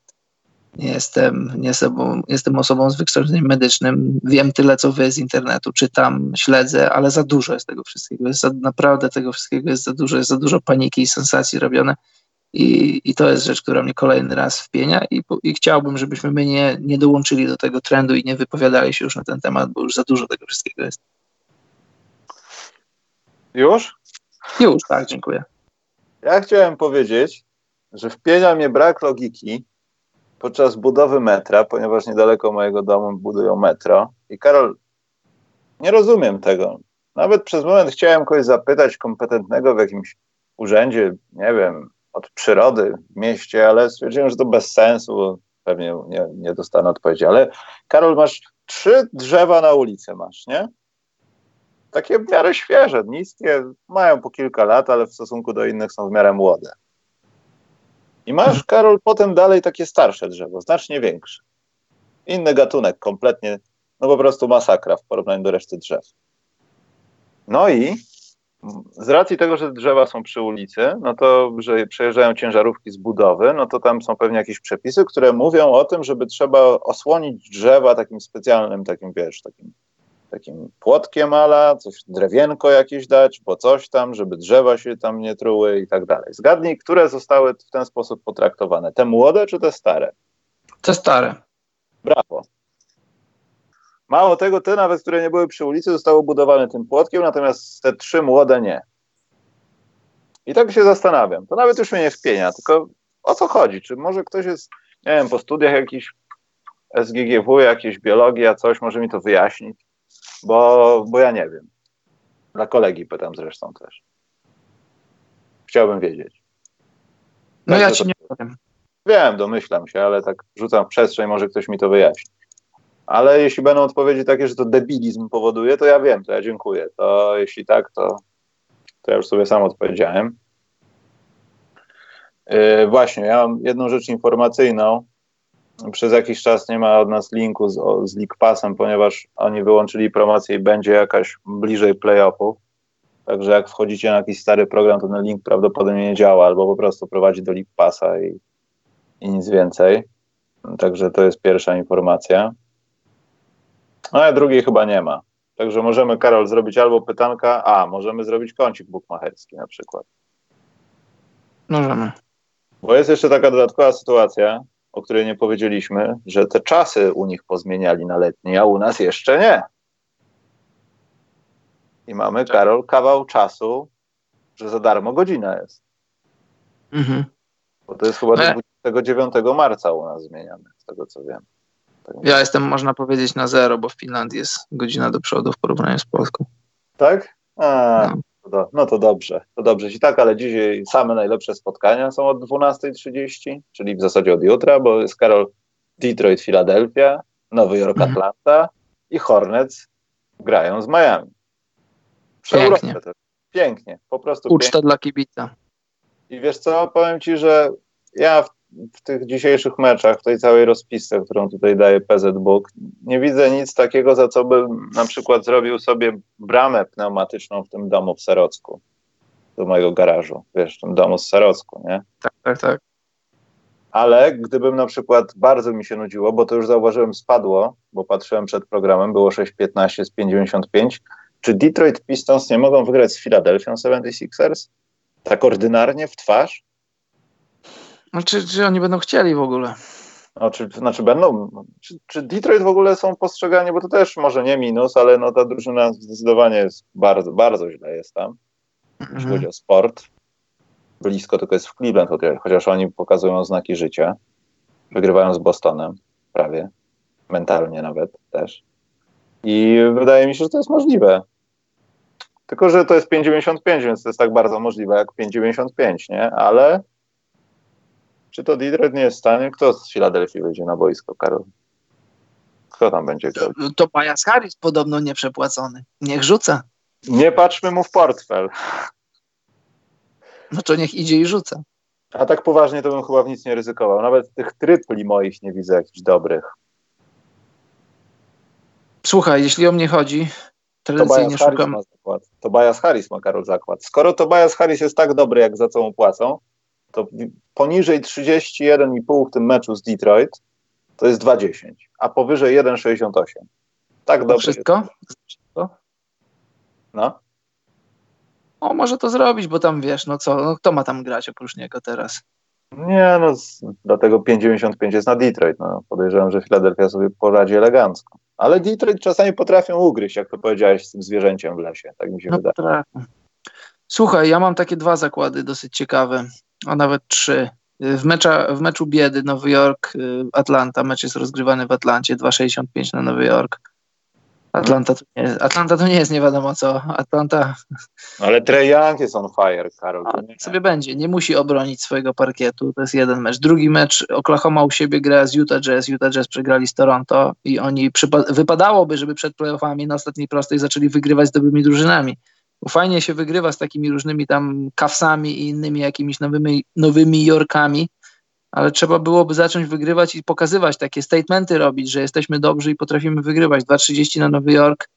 nie jestem, nie jestem, jestem osobą z wykształceniem medycznym, wiem tyle, co wy z internetu, czytam, śledzę, ale za dużo jest tego wszystkiego, jest za, naprawdę tego wszystkiego jest za dużo, jest za dużo paniki i sensacji robione i, I to jest rzecz, która mnie kolejny raz wpienia i, i chciałbym, żebyśmy my nie, nie dołączyli do tego trendu i nie wypowiadali się już na ten temat, bo już za dużo tego wszystkiego jest. Już? Już, tak, dziękuję. Ja chciałem powiedzieć, że wpienia mnie brak logiki podczas budowy metra, ponieważ niedaleko mojego domu budują metro. I Karol, nie rozumiem tego. Nawet przez moment chciałem kogoś zapytać kompetentnego w jakimś urzędzie, nie wiem, od przyrody w mieście, ale stwierdziłem, że to bez sensu, bo pewnie nie, nie dostanę odpowiedzi. Ale Karol, masz trzy drzewa na ulicy, masz, nie? Takie w miarę świeże, niskie, mają po kilka lat, ale w stosunku do innych są w miarę młode. I masz, Karol, potem dalej takie starsze drzewo, znacznie większe. Inny gatunek, kompletnie, no po prostu masakra w porównaniu do reszty drzew. No i z racji tego, że drzewa są przy ulicy, no to, że przejeżdżają ciężarówki z budowy, no to tam są pewnie jakieś przepisy, które mówią o tym, żeby trzeba osłonić drzewa takim specjalnym, takim wiesz, takim, takim płotkiem ala, coś, drewienko jakieś dać, bo coś tam, żeby drzewa się tam nie truły i tak dalej. Zgadnij, które zostały w ten sposób potraktowane. Te młode czy te stare? Te stare. Brawo. Mało tego, te nawet, które nie były przy ulicy, zostały budowane tym płotkiem, natomiast te trzy młode nie. I tak się zastanawiam. To nawet już mnie nie wpienia, tylko o co chodzi? Czy może ktoś jest, nie wiem, po studiach jakiś SGGW, jakieś biologia, coś, może mi to wyjaśnić? Bo, bo ja nie wiem. Dla kolegi pytam zresztą też. Chciałbym wiedzieć. No tak, ja ci to... nie powiem. Wiem, domyślam się, ale tak rzucam w przestrzeń, może ktoś mi to wyjaśni. Ale jeśli będą odpowiedzi takie, że to debilizm powoduje, to ja wiem, to ja dziękuję. To jeśli tak, to, to ja już sobie sam odpowiedziałem. Yy, właśnie, ja mam jedną rzecz informacyjną. Przez jakiś czas nie ma od nas linku z, z League Passem, ponieważ oni wyłączyli promocję i będzie jakaś bliżej playoffów. Także jak wchodzicie na jakiś stary program, to ten link prawdopodobnie nie działa, albo po prostu prowadzi do League Passa i, i nic więcej. Także to jest pierwsza informacja. No a drugiej chyba nie ma. Także możemy, Karol, zrobić albo pytanka, a możemy zrobić kącik bukmacherski na przykład. Możemy. Bo jest jeszcze taka dodatkowa sytuacja, o której nie powiedzieliśmy, że te czasy u nich pozmieniali na letnie, a u nas jeszcze nie. I mamy, Karol, kawał czasu, że za darmo godzina jest. Mhm. Bo to jest chyba do 29 marca u nas zmieniane, z tego co wiem. Ja jestem, można powiedzieć, na zero, bo w Finlandii jest godzina do przodu w porównaniu z Polską. Tak? A, no. no to dobrze, to dobrze ci tak, ale dzisiaj same najlepsze spotkania są od 12.30, czyli w zasadzie od jutra, bo jest Karol Detroit, Philadelphia, Nowy Jork, mhm. Atlanta i Hornets grają z Miami. Pięknie. Pięknie, po prostu Uczta pięknie. dla kibica. I wiesz co, powiem ci, że ja w tych dzisiejszych meczach, w tej całej rozpisce, którą tutaj daje PZ Book, nie widzę nic takiego, za co bym na przykład zrobił sobie bramę pneumatyczną w tym domu w Serocku, do mojego garażu, wiesz, w tym domu z Serocku, nie? Tak, tak, tak. Ale gdybym na przykład bardzo mi się nudziło, bo to już zauważyłem spadło, bo patrzyłem przed programem, było 6,15 z 55, czy Detroit Pistons nie mogą wygrać z Philadelphia 76ers? Tak ordynarnie, w twarz? No, czy, czy oni będą chcieli w ogóle? No, czy, znaczy będą, czy, czy, Detroit w ogóle są postrzegani, bo to też może nie minus, ale no ta drużyna zdecydowanie jest bardzo, bardzo źle jest tam, jeśli mhm. chodzi o sport. Blisko tylko jest w Cleveland, chociaż oni pokazują znaki życia. Wygrywają z Bostonem prawie, mentalnie nawet też. I wydaje mi się, że to jest możliwe. Tylko, że to jest 5,95, więc to jest tak bardzo możliwe jak 5,95, nie? Ale czy to Detroit nie jest w stanie? Kto z Filadelfii wyjdzie na boisko, Karol? Kto tam będzie grał? To Pajas Harris podobno nieprzepłacony. Niech rzuca. Nie patrzmy mu w portfel. No to niech idzie i rzuca. A tak poważnie to bym chyba w nic nie ryzykował. Nawet tych trypli moich nie widzę jakichś dobrych. Słuchaj, jeśli o mnie chodzi, tradycyjnie Tobias szukam... Harris ma zakład. Tobias Harris ma Karol zakład. Skoro Tobias Harris jest tak dobry, jak za co mu płacą, to poniżej 31,5 w tym meczu z Detroit to jest 2,10, a powyżej 1,68. Tak dobrze. Wszystko? No. O, może to zrobić, bo tam wiesz, no co, no kto ma tam grać oprócz niego teraz? Nie, no dlatego 5,95 jest na Detroit. No, podejrzewam, że Philadelphia sobie poradzi elegancko. Ale Detroit czasami potrafią ugryźć, jak to powiedziałeś, z tym zwierzęciem w lesie. Tak mi się no, wydaje. Słuchaj, ja mam takie dwa zakłady dosyć ciekawe, a nawet trzy. W, mecza, w meczu biedy Nowy Jork, y, Atlanta, mecz jest rozgrywany w Atlancie, 2,65 na Nowy Jork. Atlanta to, nie, Atlanta to nie jest nie wiadomo co. Atlanta. Ale Trey Young jest on fire, Karol. sobie będzie. Nie musi obronić swojego parkietu. To jest jeden mecz. Drugi mecz Oklahoma u siebie gra z Utah Jazz. Utah Jazz przegrali z Toronto i oni wypadałoby, żeby przed playoffami na ostatniej prostej zaczęli wygrywać z dobrymi drużynami. Bo fajnie się wygrywa z takimi różnymi tam kawsami i innymi jakimiś nowymi, nowymi Yorkami ale trzeba byłoby zacząć wygrywać i pokazywać takie statementy robić, że jesteśmy dobrzy i potrafimy wygrywać. 2.30 na Nowy Jork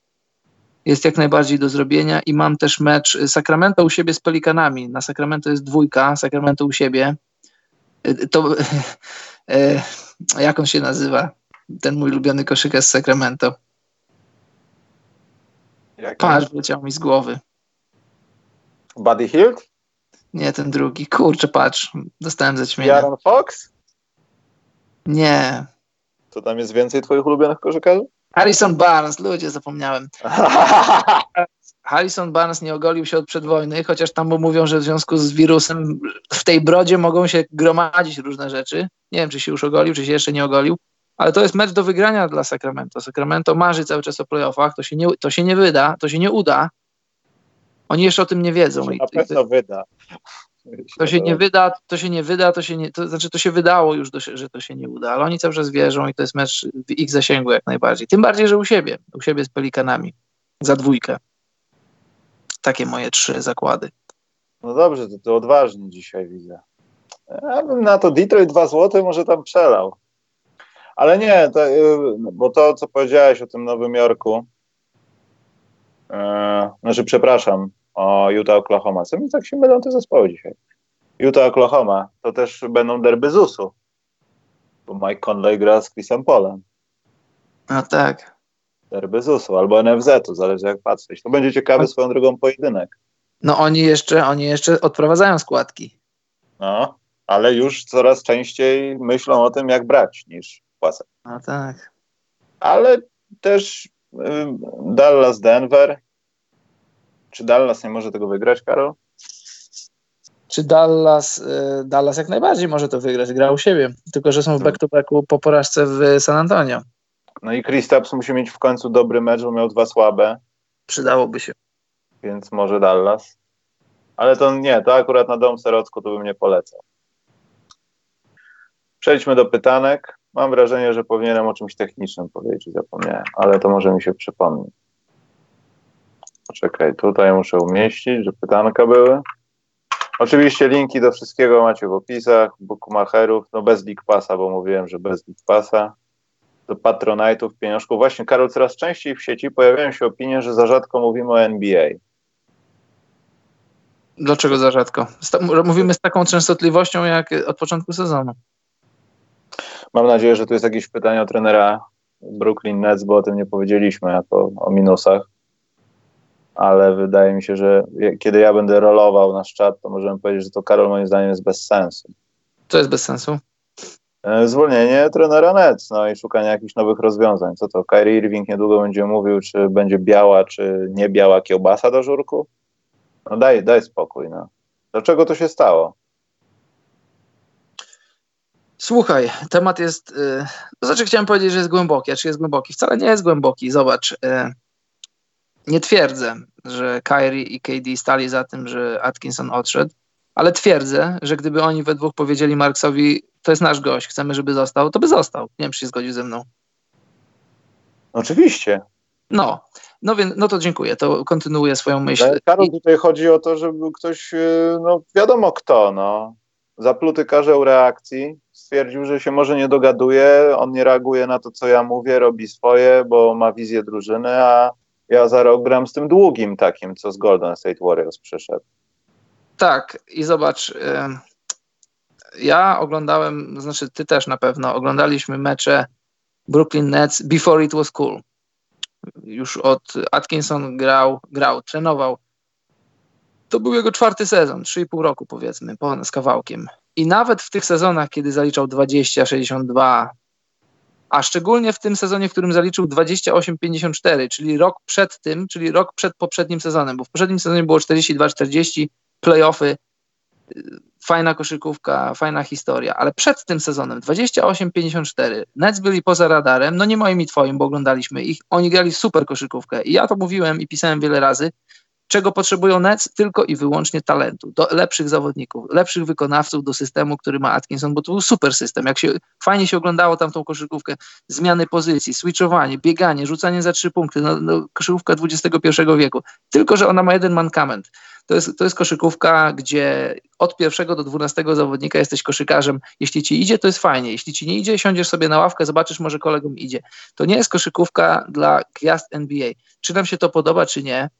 jest jak najbardziej do zrobienia i mam też mecz Sacramento u siebie z Pelikanami. Na Sacramento jest dwójka, Sacramento u siebie. E, to e, <laughs> jak on się nazywa? Ten mój ulubiony koszykarz z Sacramento. Patrz, wleciał mi z głowy. Buddy Hilt? Nie, ten drugi. Kurczę, patrz. Dostałem zaćmienia. Jaron Fox? Nie. To tam jest więcej twoich ulubionych koszykarzy? Harrison Barnes, ludzie, zapomniałem. <laughs> Harrison Barnes nie ogolił się od przedwojny, chociaż tam mówią, że w związku z wirusem w tej brodzie mogą się gromadzić różne rzeczy. Nie wiem, czy się już ogolił, czy się jeszcze nie ogolił, ale to jest mecz do wygrania dla Sacramento. Sacramento marzy cały czas o playoffach, to się nie, to się nie wyda, to się nie uda, oni jeszcze o tym nie wiedzą. To się na pewno wyda. To się nie wyda, to się nie wyda, to się nie, to znaczy to się wydało już, że to się nie uda, ale oni cały czas wierzą i to jest mecz w ich zasięgu jak najbardziej. Tym bardziej, że u siebie, u siebie z Pelikanami. Za dwójkę. Takie moje trzy zakłady. No dobrze, to, to odważnie dzisiaj widzę. Ja bym na to Detroit 2 złote może tam przelał. Ale nie, to, y, bo to, co powiedziałeś o tym Nowym Jorku, e, znaczy przepraszam, o Utah Oklahoma. Co mi tak się będą te zespoły dzisiaj? Utah Oklahoma to też będą derby ZUS-u, bo Mike Conley gra z Chrisem Polem. No tak. Derby ZUS-u albo NFZ-u, zależy jak patrzeć. To będzie ciekawy swoją drogą pojedynek. No oni jeszcze, oni jeszcze odprowadzają składki. No, ale już coraz częściej myślą o tym, jak brać, niż płacać. No tak. Ale też y, Dallas, Denver, czy Dallas nie może tego wygrać, Karol? Czy Dallas, y, Dallas jak najbardziej może to wygrać, gra u siebie, tylko że są w back-to-backu po porażce w San Antonio. No i Kristaps musi mieć w końcu dobry mecz, bo miał dwa słabe. Przydałoby się. Więc może Dallas. Ale to nie, to akurat na dom Serocku to bym nie polecał. Przejdźmy do pytanek. Mam wrażenie, że powinienem o czymś technicznym powiedzieć, zapomniałem, ale to może mi się przypomni. Poczekaj, tutaj muszę umieścić, że pytanka były. Oczywiście linki do wszystkiego macie w opisach, bookmacherów, no bez League Passa, bo mówiłem, że bez League Passa, do Patronite'ów, pieniążków. Właśnie, Karol, coraz częściej w sieci pojawiają się opinie, że za rzadko mówimy o NBA. Dlaczego za rzadko? Mówimy z taką częstotliwością jak od początku sezonu. Mam nadzieję, że tu jest jakieś pytanie o trenera Brooklyn Nets, bo o tym nie powiedzieliśmy jako o minusach. Ale wydaje mi się, że kiedy ja będę rolował nasz czat, to możemy powiedzieć, że to Karol moim zdaniem jest bez sensu. Co jest bez sensu? E, zwolnienie trenera Nets, no i szukanie jakichś nowych rozwiązań. Co to, Kyrie Irving niedługo będzie mówił, czy będzie biała, czy nie biała kiełbasa do żurku? No daj, daj spokój, no. Dlaczego to się stało? Słuchaj, temat jest. Yy, to znaczy, chciałem powiedzieć, że jest głęboki, a czy jest głęboki? Wcale nie jest głęboki. Zobacz. Yy, nie twierdzę, że Kyrie i KD stali za tym, że Atkinson odszedł, ale twierdzę, że gdyby oni we dwóch powiedzieli Marksowi, to jest nasz gość, chcemy, żeby został, to by został. Nie wiem, czy się zgodził ze mną. Oczywiście. No, no więc, no to dziękuję, to kontynuuję swoją myśl. Ale Karol, tutaj chodzi o to, żeby ktoś, y, no wiadomo kto, no, zapluty karzeł reakcji, stwierdził, że się może nie dogaduje, on nie reaguje na to, co ja mówię, robi swoje, bo ma wizję drużyny, a ja za rok gram z tym długim takim, co z Golden State Warriors przyszedł. Tak, i zobacz, ja oglądałem, znaczy ty też na pewno, oglądaliśmy mecze Brooklyn Nets before it was cool. Już od Atkinson grał, grał, trenował. To był jego czwarty sezon, 3,5 roku powiedzmy, po, z kawałkiem. I nawet w tych sezonach, kiedy zaliczał 20, 62, a szczególnie w tym sezonie, w którym zaliczył 28-54, czyli rok przed tym, czyli rok przed poprzednim sezonem, bo w poprzednim sezonie było 42-40, playoffy, fajna koszykówka, fajna historia, ale przed tym sezonem 28-54 Nets byli poza radarem, no nie moim i twoim, bo oglądaliśmy ich, oni grali super koszykówkę i ja to mówiłem i pisałem wiele razy, czego potrzebują Nets? Tylko i wyłącznie talentu, do lepszych zawodników, lepszych wykonawców do systemu, który ma Atkinson, bo to był super system, jak się fajnie się oglądało tam tą koszykówkę, zmiany pozycji, switchowanie, bieganie, rzucanie za trzy punkty, no, no, koszykówka XXI wieku, tylko, że ona ma jeden mankament, to jest, to jest koszykówka, gdzie od pierwszego do dwunastego zawodnika jesteś koszykarzem. Jeśli ci idzie, to jest fajnie. Jeśli ci nie idzie, siądziesz sobie na ławkę, zobaczysz, może kolegom idzie. To nie jest koszykówka dla gwiazd NBA. Czy nam się to podoba, czy nie,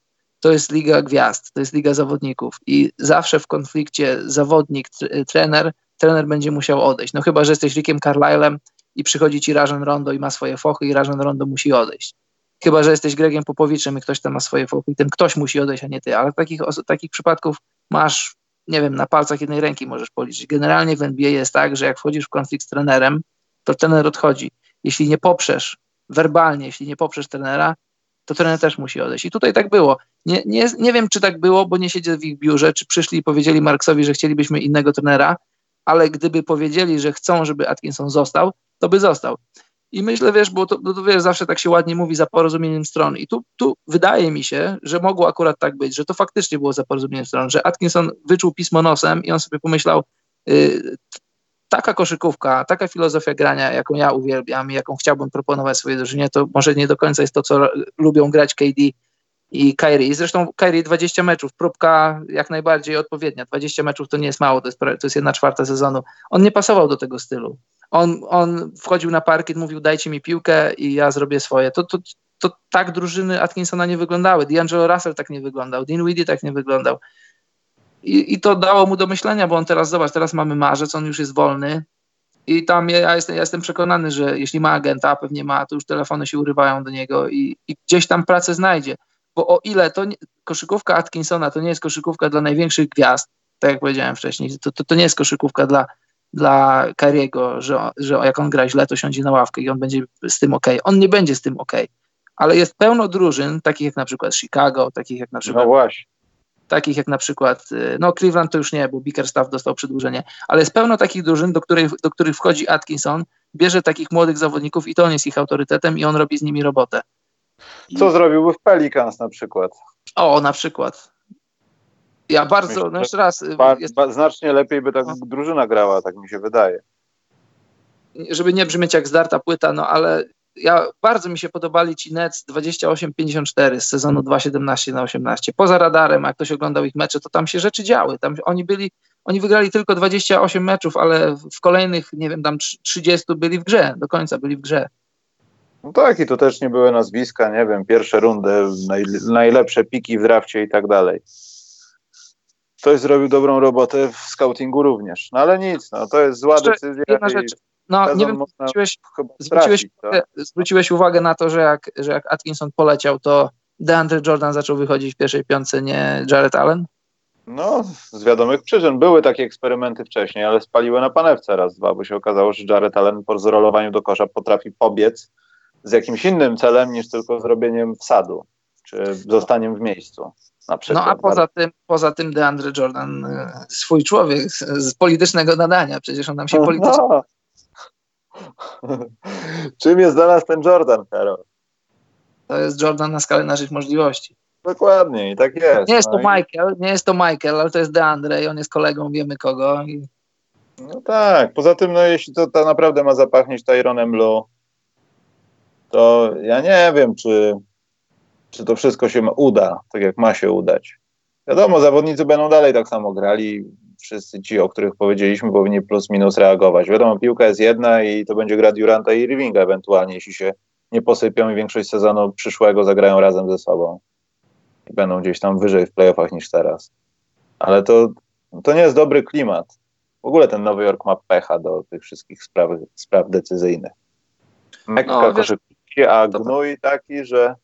to jest liga gwiazd, to jest liga zawodników i zawsze w konflikcie zawodnik, trener, trener będzie musiał odejść. No chyba, że jesteś Rickiem Carlisle'em i przychodzi ci Rajan Rondo i ma swoje fochy i Rajan Rondo musi odejść. Chyba, że jesteś Gregiem Popowiczem i ktoś tam ma swoje fochy i ten ktoś musi odejść, a nie ty. Ale takich, takich przypadków masz, nie wiem, na palcach jednej ręki możesz policzyć. Generalnie w NBA jest tak, że jak wchodzisz w konflikt z trenerem, to trener odchodzi. Jeśli nie poprzesz werbalnie, jeśli nie poprzesz trenera, to trener też musi odejść. I tutaj tak było. Nie, nie, nie wiem, czy tak było, bo nie siedzę w ich biurze, czy przyszli i powiedzieli Marksowi, że chcielibyśmy innego trenera, ale gdyby powiedzieli, że chcą, żeby Atkinson został, to by został. I myślę, wiesz, bo to, bo to wiesz, zawsze tak się ładnie mówi za porozumieniem stron. I tu, tu wydaje mi się, że mogło akurat tak być, że to faktycznie było za porozumieniem stron, że Atkinson wyczuł pismo nosem i on sobie pomyślał, yy, taka koszykówka, taka filozofia grania, jaką ja uwielbiam i jaką chciałbym proponować swojej drużynie, to może nie do końca jest to, co lubią grać KD i Kyrie. Zresztą Kyrie 20 meczów, próbka jak najbardziej odpowiednia. 20 meczów to nie jest mało, to jest, to jest jedna czwarta sezonu. On nie pasował do tego stylu. On, on wchodził na parkiet, mówił dajcie mi piłkę i ja zrobię swoje. To, to, to tak drużyny Atkinsona nie wyglądały. D'Angelo Russell tak nie wyglądał, Dean Weedy tak nie wyglądał. I, I to dało mu do myślenia, bo on teraz, zobacz, teraz mamy marzec, on już jest wolny, i tam ja jestem, ja jestem przekonany, że jeśli ma agenta, a pewnie ma, to już telefony się urywają do niego i, i gdzieś tam pracę znajdzie. Bo o ile to nie, koszykówka Atkinsona to nie jest koszykówka dla największych gwiazd, tak jak powiedziałem wcześniej, to, to, to nie jest koszykówka dla, dla Kariego, że, że jak on gra źle, to siądzie na ławkę i on będzie z tym ok. On nie będzie z tym ok. Ale jest pełno drużyn, takich jak na przykład Chicago, takich jak na przykład. No właśnie. Takich jak na przykład, y, no Cleveland to już nie, bo Bickerstaff dostał przedłużenie, ale jest pełno takich drużyn, do których, do których wchodzi Atkinson, bierze takich młodych zawodników i to on jest ich autorytetem i on robi z nimi robotę. Co zrobiłby w Pelicans na przykład? O, na przykład. Ja bardzo, Myślę, no jeszcze raz. Ba, jest... ba, znacznie lepiej by tak no. drużyna grała, tak mi się wydaje. Żeby nie brzmieć jak zdarta płyta, no ale ja bardzo mi się podobali ci Nets 28-54 z sezonu 2-17 na 18. Poza radarem, jak ktoś oglądał ich mecze, to tam się rzeczy działy. Tam oni byli, oni wygrali tylko 28 meczów, ale w kolejnych, nie wiem, tam 30 byli w grze, do końca byli w grze. No tak, i to też nie były nazwiska, nie wiem, pierwsze rundy, naj, najlepsze piki w drafcie i tak dalej. Ktoś zrobił dobrą robotę w scoutingu również. No ale nic, no to jest zła Jeszcze decyzja. Jedna rzecz. No nie wiem, zwróciłeś, zwróciłeś, zwróciłeś, uwagę na to, że jak, że jak Atkinson poleciał, to DeAndre Jordan zaczął wychodzić w pierwszej piątce, nie Jared Allen? No, z wiadomych przyczyn. Były takie eksperymenty wcześniej, ale spaliły na panewce raz, dwa, bo się okazało, że Jared Allen po zrolowaniu do kosza potrafi pobiec z jakimś innym celem niż tylko zrobieniem wsadu, czy zostaniem w miejscu. No a poza tym, poza tym DeAndre Jordan, e, swój człowiek z, z politycznego nadania, przecież on nam się <laughs> politycznie... No. <laughs> Czym jest dla nas ten Jordan, Karol? To jest Jordan na skalę naszych możliwości. Dokładnie, i tak jest. Nie jest to no Michael, nie jest to Michael, ale to jest DeAndre i on jest kolegą, wiemy kogo. I... No tak, poza tym, no jeśli to, to naprawdę ma zapachnieć Tyronem Blue, to ja nie wiem, czy, czy to wszystko się uda, tak jak ma się udać. Wiadomo, zawodnicy będą dalej tak samo grali. Wszyscy ci, o których powiedzieliśmy, powinni plus minus reagować. Wiadomo, piłka jest jedna i to będzie gra Duranta i Irvinga ewentualnie, jeśli się nie posypią i większość sezonu przyszłego zagrają razem ze sobą. I będą gdzieś tam wyżej w playoffach niż teraz. Ale to, to nie jest dobry klimat. W ogóle ten Nowy Jork ma pecha do tych wszystkich spraw, spraw decyzyjnych. Mekka no, a gnój taki, że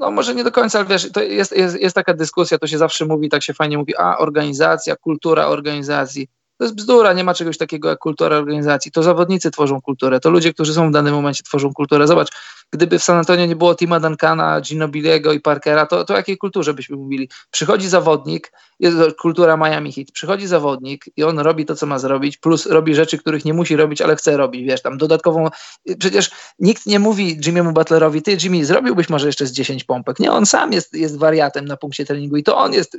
no może nie do końca, ale wiesz, to jest, jest, jest taka dyskusja, to się zawsze mówi, tak się fajnie mówi, a organizacja, kultura organizacji. To jest bzdura, nie ma czegoś takiego jak kultura organizacji. To zawodnicy tworzą kulturę, to ludzie, którzy są w danym momencie tworzą kulturę. Zobacz, gdyby w San Antonio nie było Tima Duncana, Ginobiliego i Parkera, to, to o jakiej kulturze byśmy mówili? Przychodzi zawodnik, jest kultura Miami Heat, przychodzi zawodnik i on robi to, co ma zrobić, plus robi rzeczy, których nie musi robić, ale chce robić, wiesz, tam dodatkową, przecież nikt nie mówi Jimmy'emu Butlerowi, ty Jimmy, zrobiłbyś może jeszcze z 10 pompek. Nie, on sam jest, jest wariatem na punkcie treningu i to on jest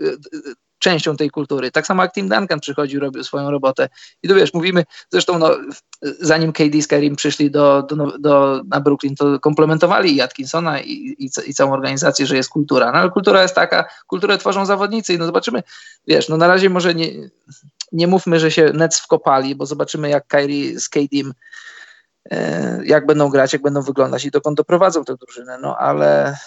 częścią tej kultury. Tak samo jak Tim Duncan przychodził, robił swoją robotę. I tu wiesz, mówimy, zresztą no, zanim KD z Karim przyszli do, do, do, na Brooklyn, to komplementowali i Atkinsona i, i, i, całą organizację, że jest kultura. No ale kultura jest taka, kulturę tworzą zawodnicy i no zobaczymy, wiesz, no na razie może nie, nie mówmy, że się Nets wkopali, bo zobaczymy jak Kyrie z KD'm e, jak będą grać, jak będą wyglądać i dokąd doprowadzą tę drużynę, no ale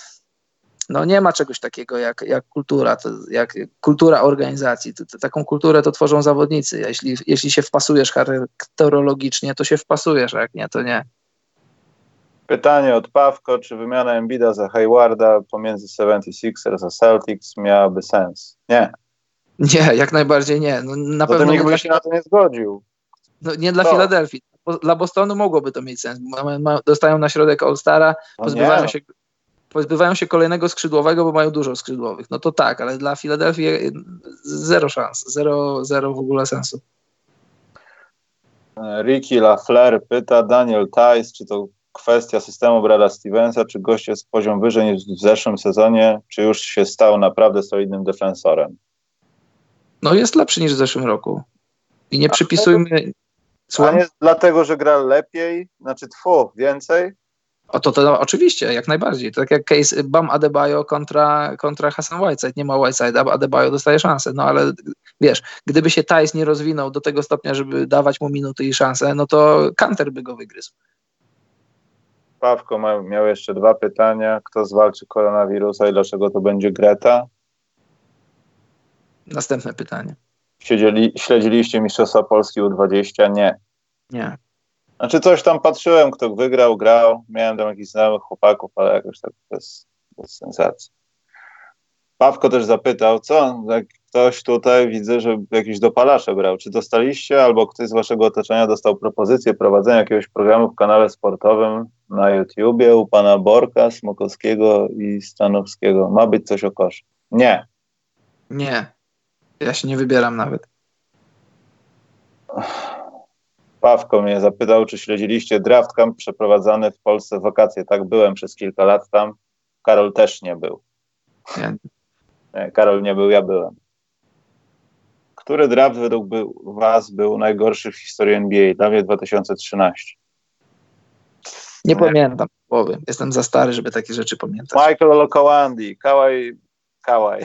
no nie ma czegoś takiego jak, jak kultura, to, jak kultura organizacji. To, to, taką kulturę to tworzą zawodnicy. Jeśli, jeśli się wpasujesz charakterologicznie, to się wpasujesz, a jak nie, to nie. Pytanie od Pawko, czy wymiana Embida za Haywarda pomiędzy 76ers a Celtics miałaby sens? Nie. Nie, jak najbardziej nie. No, na pewno nikt by się na to nie zgodził. No, nie dla Filadelfii. Dla Bostonu mogłoby to mieć sens. Dostają na środek All-Stara, no pozbywają się pozbywają się kolejnego skrzydłowego, bo mają dużo skrzydłowych. No to tak, ale dla Filadelfii zero szans, zero, zero w ogóle sensu. Ricky LaFleur pyta, Daniel Tice, czy to kwestia systemu Brada Stevensa, czy gość jest poziom wyżej niż w zeszłym sezonie, czy już się stał naprawdę solidnym defensorem? No jest lepszy niż w zeszłym roku. I nie A przypisujmy... Nie jest dlatego, że gra lepiej, znaczy tfu, więcej? O to, to oczywiście, jak najbardziej. To tak jak case Bam Adebayo kontra, kontra Hassan Whiteside. Nie ma Whiteside, a Adebayo dostaje szansę. No ale wiesz, gdyby się Tice nie rozwinął do tego stopnia, żeby dawać mu minuty i szanse, no to Kanter by go wygryzł. Pawko ma, miał jeszcze dwa pytania. Kto zwalczy koronawirusa i dlaczego to będzie Greta? Następne pytanie. Siedzieli, śledziliście Mistrzostwa Polski U20? Nie. Nie. Znaczy coś tam patrzyłem, kto wygrał, grał, miałem tam jakichś znajomych chłopaków, ale jakoś tak bez, bez sensacji. Pawko też zapytał, co, jak ktoś tutaj widzę, że jakiś dopalacze brał. Czy dostaliście albo ktoś z waszego otoczenia dostał propozycję prowadzenia jakiegoś programu w kanale sportowym na YouTubie u pana Borka, Smokowskiego i Stanowskiego? Ma być coś o kosz? Nie. Nie. Ja się nie wybieram nawet. <laughs> Pawko mnie zapytał, czy śledziliście draft camp przeprowadzany w Polsce w wakacje. Tak, byłem przez kilka lat tam. Karol też nie był. Nie, Karol nie był, ja byłem. Który draft według Was był najgorszy w historii NBA? Dla mnie 2013. Nie, nie. pamiętam głowy. Jestem za stary, żeby takie rzeczy pamiętać. Michael Olokowandi, Kawaj, Kawaj,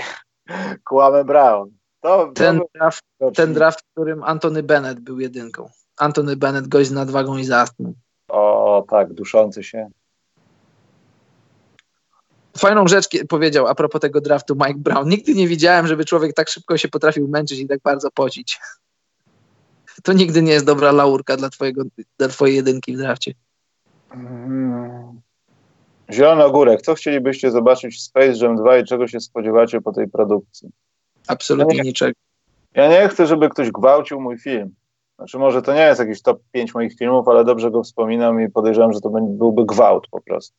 Kwame Brown. To, ten, to draft, ten draft, w którym Antony Bennett był jedynką. Antony Bennett, gość z nadwagą i z astmą. O, tak, duszący się. Fajną rzecz powiedział a propos tego draftu Mike Brown. Nigdy nie widziałem, żeby człowiek tak szybko się potrafił męczyć i tak bardzo pocić. <laughs> To nigdy nie jest dobra laurka dla, twojego, dla twojej jedynki w drafcie. Hmm. Zielony ogórek. Co chcielibyście zobaczyć w Space Jam 2 i czego się spodziewacie po tej produkcji? Absolutnie ja nie, niczego. Ja nie chcę, żeby ktoś gwałcił mój film. Znaczy może to nie jest jakiś top 5 moich filmów, ale dobrze go wspominam i podejrzewam, że to byłby gwałt po prostu.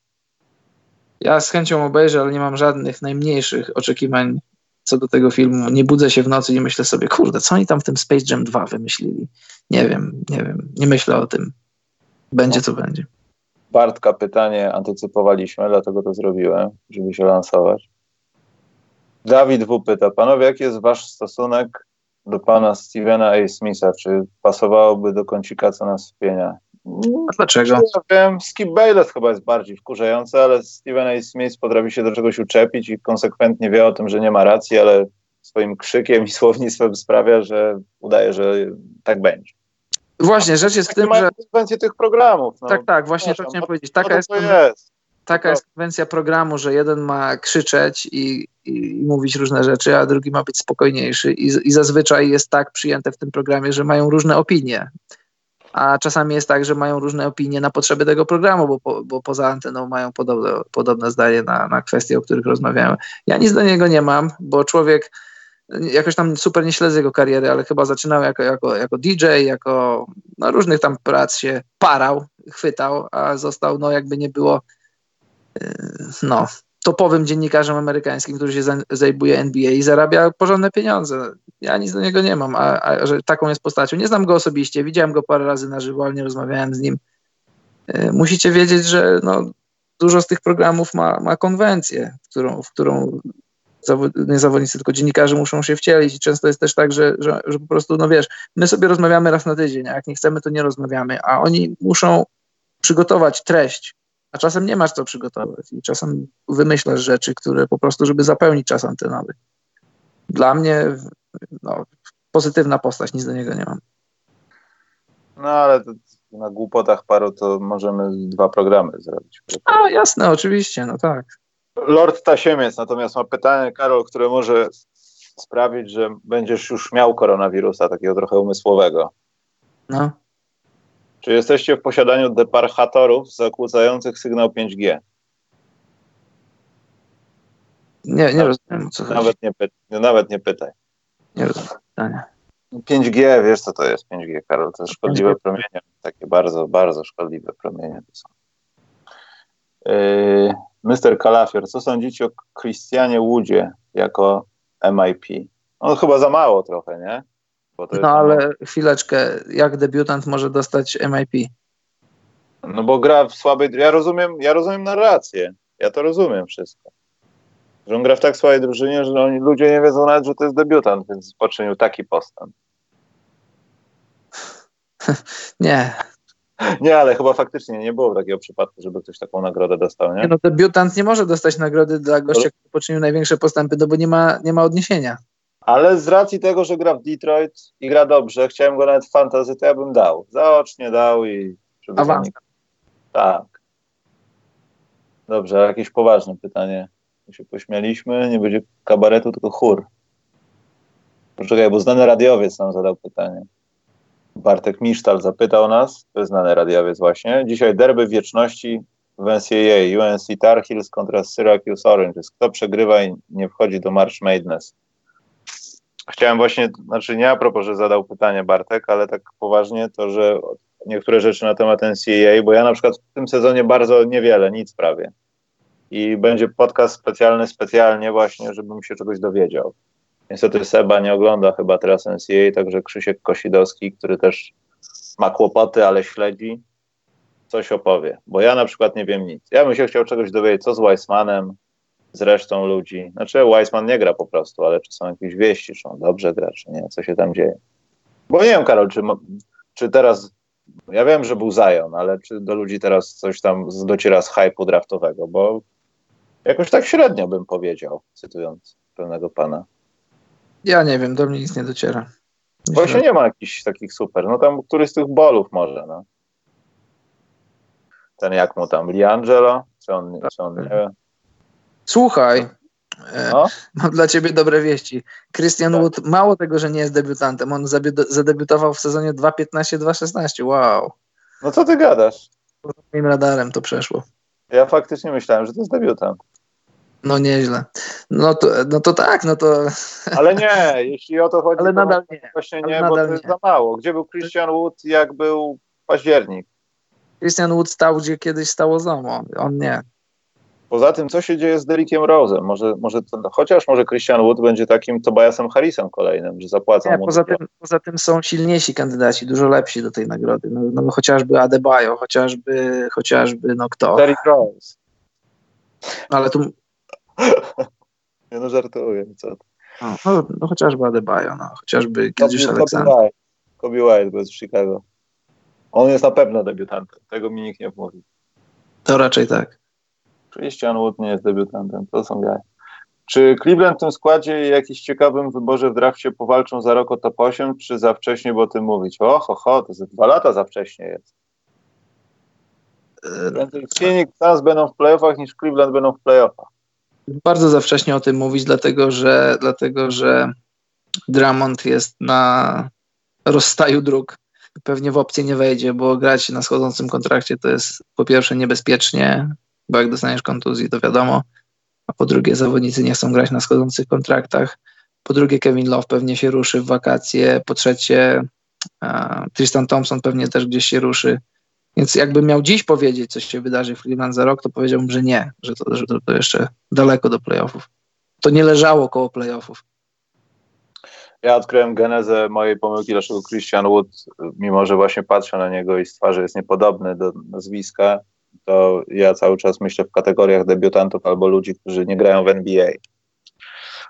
Ja z chęcią obejrzę, ale nie mam żadnych najmniejszych oczekiwań co do tego filmu. Nie budzę się w nocy i myślę sobie, kurde, co oni tam w tym Space Jam 2 wymyślili? Nie wiem, nie wiem, nie myślę o tym. Będzie co będzie. Bartka pytanie antycypowaliśmy, dlatego to zrobiłem, żeby się lansować. Dawid W. pyta, panowie, jaki jest wasz stosunek do pana Stevena A. Smitha? Czy pasowałoby do kącika co nas wpienia? A dlaczego? Ja wiem, Skip Bayless chyba jest bardziej wkurzający, ale Steven A. Smith potrafi się do czegoś uczepić i konsekwentnie wie o tym, że nie ma racji, ale swoim krzykiem i słownictwem sprawia, że udaje, że tak będzie. Właśnie, rzecz jest w tym, że... konwencję tych programów. No. Tak, tak, właśnie to chciałem no, powiedzieć. Taka, jest, jest. taka jest konwencja programu, że jeden ma krzyczeć i, i, mówić różne rzeczy, a drugi ma być spokojniejszy i, i zazwyczaj jest tak przyjęte w tym programie, że mają różne opinie a czasami jest tak, że mają różne opinie na potrzeby tego programu, bo, po, bo poza anteną mają podobne, podobne zdanie na, na kwestie, o których rozmawiamy. Ja nic do niego nie mam, bo człowiek jakoś tam super nie śledzę jego kariery, ale chyba zaczynał jako, jako, jako DJ, jako no, różnych tam prac się parał, chwytał, a został, no jakby nie było, yy, no, topowym dziennikarzem amerykańskim, który się zajmuje NBA i zarabia porządne pieniądze. Ja nic do niego nie mam, a, a, że taką jest postacią. Nie znam go osobiście, widziałem go parę razy na żywo, ale nie rozmawiałem z nim. Yy, musicie wiedzieć, że no, dużo z tych programów ma, ma konwencję, w którą, w którą nie zawodnicy, tylko dziennikarze muszą się wcielić i często jest też tak, że, że, że po prostu, no wiesz, my sobie rozmawiamy raz na tydzień, a jak nie chcemy, to nie rozmawiamy, a oni muszą przygotować treść, a czasem nie masz co przygotować i czasem wymyślasz rzeczy, które po prostu, żeby zapełnić czas antenowy. Dla mnie no, pozytywna postać, nic do niego nie mam. No ale na głupotach paru to możemy dwa programy zrobić. A jasne, oczywiście, no tak. Lord Tasiemiec natomiast ma pytanie, Karol, które może sprawić, że będziesz już miał koronawirusa, takiego trochę umysłowego. No. Czy jesteście w posiadaniu deparchatorów zakłócających sygnał 5G? Nie, nie rozumiem, co nawet. Nie nawet nie pytaj. Nie rozumiem pytania. 5G, wiesz co to jest 5G, Karol? To szkodliwe 5G. promienie. Takie bardzo, bardzo szkodliwe promienie to są. Yy, Mr. Kalafior, co sądzicie o Christianie Woodzie jako MIP? On chyba za mało trochę, nie? No ale chwileczkę, jak debiutant może dostać MIP? No bo gra w słabej... Ja rozumiem, ja rozumiem narrację. Ja to rozumiem wszystko. Że on gra w tak słabej drużynie, że oni, ludzie nie wiedzą nawet, że to jest debiutant, więc poczynił taki postęp. <laughs> nie, Nie, ale chyba faktycznie nie było takiego przypadku, żeby ktoś taką nagrodę dostał, nie? nie no debiutant nie może dostać nagrody dla gościa, który poczynił największe postępy, no bo nie ma, nie ma odniesienia. Ale z racji tego, że gra w Detroit i gra dobrze, chciałem go nawet w fantasy, to ja bym dał. Zaocznie dał i... Żeby Awans. Tak. Dobrze, jakieś poważne pytanie. My się pośmialiśmy, nie będzie kabaretu, tylko chór. Poczekaj, bo znany radiowiec nam zadał pytanie. Bartek Misztal zapytał nas, to jest znany radiowiec właśnie, dzisiaj derby wieczności w NCAA, UNC Tar Heels kontra Syracuse Oranges. Kto przegrywa i nie wchodzi do March Madness? Chciałem właśnie, znaczy nie a propos, że zadał pytanie Bartek, ale tak poważnie to, że niektóre rzeczy na temat NCAA, bo ja na przykład w tym sezonie bardzo niewiele, nic prawie. I będzie podcast specjalny specjalnie właśnie, żebym się czegoś dowiedział. Niestety Seba nie ogląda chyba teraz NCAA, także Krzysiek Kosidowski, który też ma kłopoty, ale śledzi, coś opowie. Bo ja na przykład nie wiem nic. Ja bym się chciał czegoś dowiedzieć, co z Weissmanem, z resztą ludzi. Znaczy Weissman nie gra po prostu, ale czy są jakieś wieści, czy on dobrze gra, czy nie, co się tam dzieje. Bo nie wiem, Karol, czy, czy teraz ja wiem, że był Zion, ale czy do ludzi teraz coś tam dociera z hypu draftowego, bo jakoś tak średnio bym powiedział, cytując pewnego pana. Ja nie wiem, do mnie nic nie dociera. Myślę. Właśnie nie ma jakichś takich super. No tam któryś z tych bolów może, no. Ten jak mu tam, Liangelo? Czy on, czy on nie wie? Słuchaj, e, no? mam dla ciebie dobre wieści. Christian tak. Wood, mało tego, że nie jest debiutantem, on zadebiutował w sezonie 2.15-2.16. Wow. No co ty gadasz? Poza moim radarem to przeszło. Ja faktycznie myślałem, że to jest debiutant. No nieźle. No to, no to tak, no to... <laughs> Ale nie, jeśli o to chodzi, Ale nadal nie. właśnie nie, bo to jest nie. za mało. Gdzie był Christian Wood, jak był październik? Christian Wood stał, gdzie kiedyś stało Zomo. On nie. Poza tym, co się dzieje z Derrickiem Rose'em? Może, może to, chociaż może Christian Wood będzie takim Tobiasem Harrisem kolejnym, że zapłaca mu. Poza tym, poza tym są silniejsi kandydaci, dużo lepsi do tej nagrody. No, no chociażby Adebayo, chociażby, chociażby no kto? Derrick Rose. Ale tu nie <laughs> no, żartuję, co no, no, no, chociażby Adebayo, no, chociażby kiedyś Aleksander. Kobe White, bo jest w Chicago. On jest na pewno debiutantem, tego mi nikt nie mówi. To raczej tak. Christian Wood nie jest debiutantem, to są jaja. Czy Cleveland w tym składzie i jakiś ciekawym wyborze w drafcie powalczą za rok o top 8, czy za wcześnie, bo o tym mówić? O, ho, ho, to za dwa lata za wcześnie jest. Phoenix Suns będą w playoffach niż Cleveland będą w playoffach bardzo za wcześnie o tym mówić, dlatego że, dlatego, że Drummond jest na rozstaju dróg. Pewnie w opcję nie wejdzie, bo grać na schodzącym kontrakcie to jest po pierwsze niebezpiecznie, bo jak dostaniesz kontuzji, to wiadomo, a po drugie zawodnicy nie chcą grać na schodzących kontraktach. Po drugie Kevin Love pewnie się ruszy w wakacje. Po trzecie Tristan Thompson pewnie też gdzieś się ruszy. Więc jakbym miał dziś powiedzieć, co się wydarzy w Cleveland za rok, to powiedziałbym, że nie, że to, że to, jeszcze daleko do playoffów. To nie leżało koło playoffów. Ja odkryłem genezę mojej pomyłki, dlaczego Christian Wood, mimo że właśnie patrzę na niego i z twarzy jest niepodobny do nazwiska, to ja cały czas myślę w kategoriach debiutantów albo ludzi, którzy nie grają w NBA.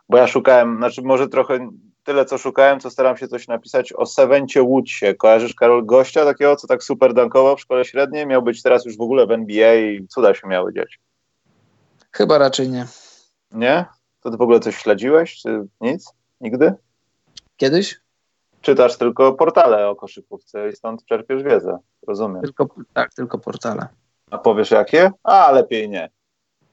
Bo ja szukałem, znaczy może trochę tyle, co szukałem, co staram się coś napisać o Sevencie Woodsie. Kojarzysz, Karol, gościa takiego, co tak super dankował w szkole średniej? Miał być teraz już w ogóle w NBA i cuda się miały dziać. Chyba raczej nie. Nie? To ty w ogóle coś śledziłeś, czy nic? Nigdy? Kiedyś? Czytasz tylko portale o koszykówce i stąd czerpiesz wiedzę. Rozumiem. Tylko, tak, tylko portale. A powiesz jakie? A, lepiej nie.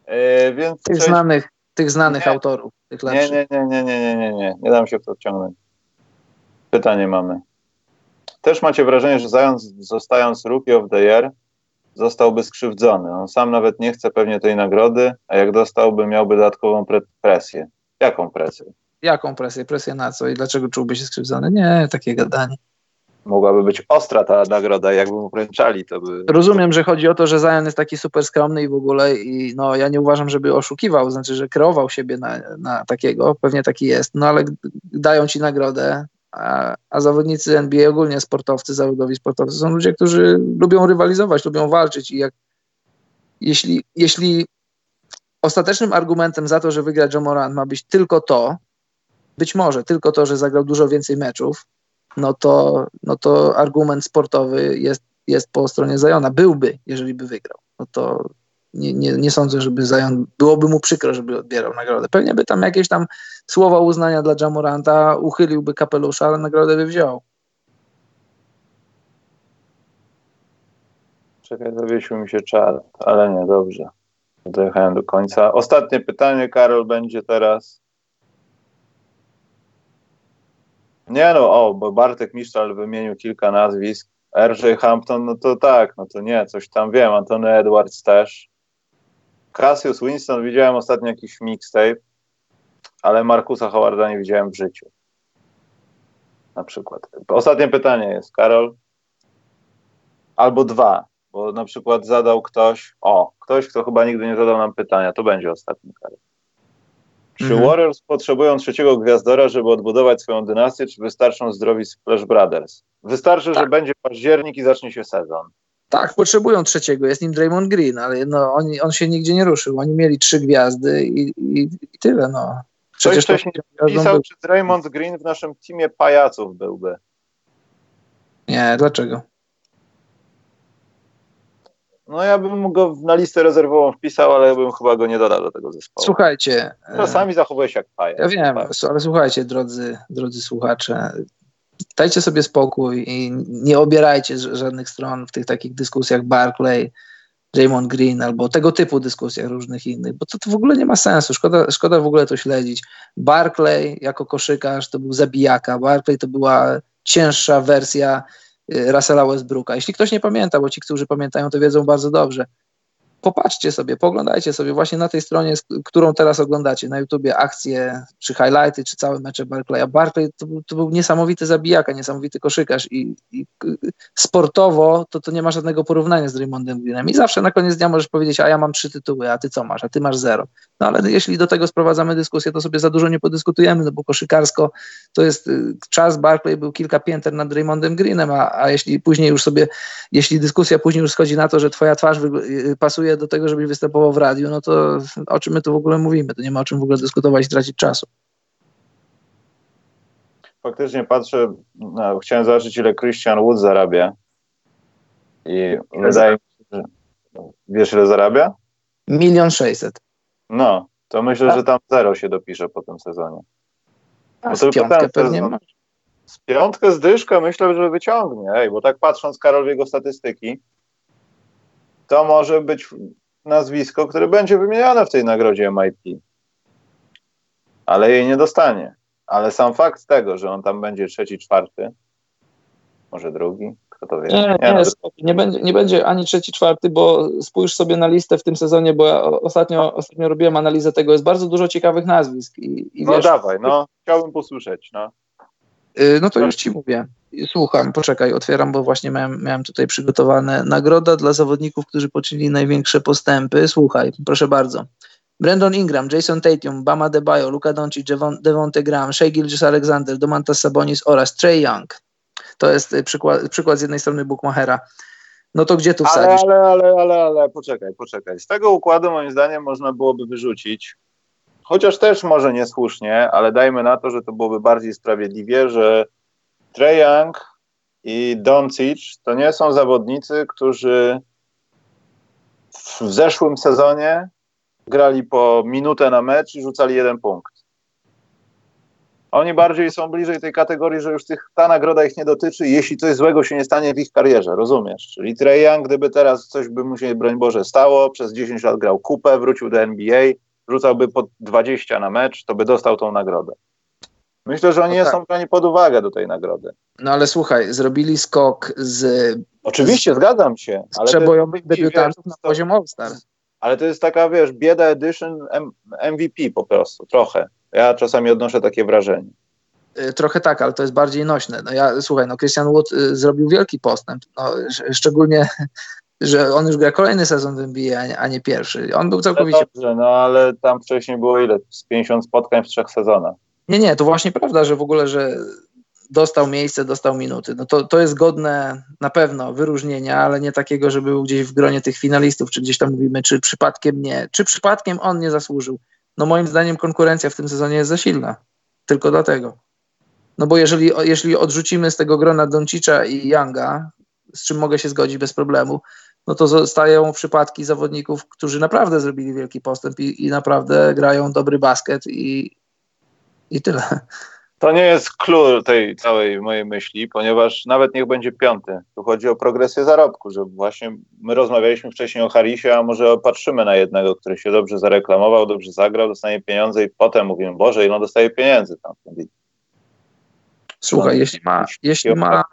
Yy, więc tych, znanych, tych znanych nie. autorów. Tych nie, nie, nie, nie, nie, nie, nie, nie. Nie dam się w to wciągnąć. Pytanie mamy. Też macie wrażenie, że zając, zostając Rookie of the Year, zostałby skrzywdzony. On sam nawet nie chce pewnie tej nagrody, a jak dostałby, miałby dodatkową pre presję. Jaką presję? Jaką presję? Presję na co? I dlaczego czułby się skrzywdzony? Nie, takie gadanie mogłaby być ostra ta nagroda, jakby mu wręczali, to by... Rozumiem, że chodzi o to, że Zion jest taki super skromny i w ogóle i no ja nie uważam, żeby oszukiwał, znaczy, że kreował siebie na, na takiego, pewnie taki jest, no ale dają ci nagrodę, a, a zawodnicy NBA, ogólnie sportowcy, zawodowi sportowcy są ludzie, którzy lubią rywalizować, lubią walczyć i jak jeśli, jeśli ostatecznym argumentem za to, że wygra John ma być tylko to, być może tylko to, że zagrał dużo więcej meczów, no to, no to argument sportowy jest, jest po stronie Zajona. Byłby, jeżeli by wygrał. No to nie, nie, nie sądzę, żeby Zajon, byłoby mu przykro, żeby odbierał nagrodę. Pewnie by tam jakieś tam słowa uznania dla Jamoranta, uchyliłby kapelusza, ale nagrodę by wziął. Czekaj, zawiesił mi się czar, ale nie, dobrze. Dojechałem do końca. Ostatnie pytanie, Karol, będzie teraz. Nie no, o, bo Bartek Miszczal wymienił kilka nazwisk. RJ Hampton, no to tak, no to nie, coś tam wiem. Antony Edwards też. Cassius Winston widziałem ostatnio jakiś mixtape, ale Markusa Howarda nie widziałem w życiu. Na przykład. Ostatnie pytanie jest, Karol. Albo dwa, bo na przykład zadał ktoś, o, ktoś, kto chyba nigdy nie zadał nam pytania, to będzie ostatni, Karol. Czy mhm. Warriors potrzebują trzeciego gwiazdora, żeby odbudować swoją dynastię, czy wystarczą zdrowi Splash Brothers? Wystarczy, tak. że będzie październik i zacznie się sezon. Tak, potrzebują trzeciego. Jest nim Draymond Green, ale no, on, on się nigdzie nie ruszył. Oni mieli trzy gwiazdy i, i, i tyle. No. Przecież Ktoś wcześniej pisał, był... czy Draymond Green w naszym teamie pajaców byłby. Nie, dlaczego? No ja bym go na listę rezerwową wpisał, ale bym chyba go nie dodał do tego zespołu. Słuchajcie. Czasami zachowuje się jak pajac. Ja wiem, ale słuchajcie, drodzy, drodzy słuchacze, dajcie sobie spokój i nie obierajcie żadnych stron w tych takich dyskusjach Barclay, Jamon Green albo tego typu dyskusjach różnych innych, bo to, to w ogóle nie ma sensu, szkoda, szkoda w ogóle to śledzić. Barclay jako koszykarz to był zabijaka, Barclay to była cięższa wersja Russella Westbrooka. Jeśli ktoś nie pamięta, bo ci, którzy pamiętają, to wiedzą bardzo dobrze popatrzcie sobie, poglądajcie sobie właśnie na tej stronie, którą teraz oglądacie, na YouTubie akcje, czy highlighty, czy całe mecze Barclaya. Barclay to, to był niesamowity zabijaka, niesamowity koszykarz i, i, sportowo to, to nie ma żadnego porównania z Raymondem Greenem i zawsze na koniec dnia możesz powiedzieć, a ja mam trzy tytuły, a ty co masz, a ty masz zero. No ale jeśli do tego sprowadzamy dyskusję, to sobie za dużo nie podyskutujemy, no bo koszykarsko to jest y, czas Barclay był kilka pięter nad Raymondem Greenem, a, a jeśli później już sobie, jeśli dyskusja później już schodzi na to, że twoja twarz y, do tego, żebyś występował w radiu, no to o czym my tu w ogóle mówimy? To nie ma o czym w ogóle dyskutować i tracić czasu. Faktycznie patrzę, no, chciałem zobaczyć, ile Christian Wood zarabia. I wydaje mi się, że wiesz, ile zarabia? Milion sześćset. No, to myślę, że tam zero się dopisze po tym sezonie. A z piątkę pewnie sezon, Z piątkę z dyszkę myślę, że wyciągnie, Ej, bo tak patrząc Karol w jego statystyki, to może być nazwisko, które będzie wymienione w tej nagrodzie MIP. Ale jej nie dostanie. Ale sam fakt tego, że on tam będzie trzeci, czwarty, może drugi, kto to wie. Nie, nie, nie, nie, będzie, nie będzie ani trzeci, czwarty, bo spójrz sobie na listę w tym sezonie, bo ja ostatnio, ostatnio robiłem analizę tego, jest bardzo dużo ciekawych nazwisk. I, i no dawaj, no, chciałbym posłyszeć, no. Y, no to już ci mówię. Słucham, poczekaj, otwieram, bo właśnie miałem, miałem tutaj przygotowane. Nagroda dla zawodników, którzy poczynili największe postępy. Słuchaj, proszę bardzo. Brandon Ingram, Jason Tatum, Bama Debajo, Luka Doncic, Devonte Graham, Shea Gilgis Alexander, Domantas Sabonis oraz Trey Young. To jest y, przykład, przykład z jednej strony Bookmachera. No to gdzie tu wsadzisz? Ale, ale, ale, ale, ale, poczekaj, poczekaj. Z tego układu moim zdaniem można byłoby wyrzucić, chociaż też może niesłusznie, ale dajmy na to, że to byłoby bardziej sprawiedliwie, że Trae Young i Doncic to nie są zawodnicy, którzy w zeszłym sezonie grali po minutę na mecz i rzucali jeden punkt. Oni bardziej są bliżej tej kategorii, że już tych, ta nagroda ich nie dotyczy, jeśli coś złego się nie stanie w ich karierze, rozumiesz? Czyli Trae Young, gdyby teraz coś by mu się, broń Boże, stało, przez 10 lat grał kupę, wrócił do NBA, rzucałby po 20 na mecz, to by dostał tą nagrodę. Myślę, że oni no nie tak. są brani pod uwagę do tej nagrody. No ale słuchaj, zrobili skok z. Oczywiście, z, zgadzam się. Z przebojowych debiutantów na poziom All-Star. Ale to jest taka, wiesz, bieda edition MVP po prostu, trochę. Ja czasami odnoszę takie wrażenie. Y, trochę tak, ale to jest bardziej nośne. No ja, słuchaj, no Christian Wood y, zrobił wielki postęp, no, szczególnie, że on już gra kolejny sezon w NBA, a nie, pierwszy. On był całkowicie... No dobrze, no ale tam wcześniej było ile? Z 50 spotkań w trzech sezonach. Nie, nie, to właśnie prawda, że w ogóle, że dostał miejsce, dostał minuty. No to, to jest godne na pewno wyróżnienia, ale nie takiego, że był gdzieś w gronie tych finalistów, czy gdzieś tam mówimy, czy przypadkiem nie, czy przypadkiem on nie zasłużył. No moim zdaniem konkurencja w tym sezonie jest za silna. Tylko dlatego. No bo jeżeli, jeżeli odrzucimy z tego grona Doncicza i Younga, z czym mogę się zgodzić bez problemu, no to zostają przypadki zawodników, którzy naprawdę zrobili wielki postęp i, i naprawdę grają dobry basket i, i tyle. To nie jest klucz tej całej mojej myśli, ponieważ nawet niech będzie piąty. Tu chodzi o progresję zarobku, że właśnie my rozmawialiśmy wcześniej o Harisie, a może patrzymy na jednego, który się dobrze zareklamował, dobrze zagrał, dostanie pieniądze i potem mówimy, Boże, ile on dostaje pieniędzy tam. Słuchaj, no, jeśli ma, jeśli ma,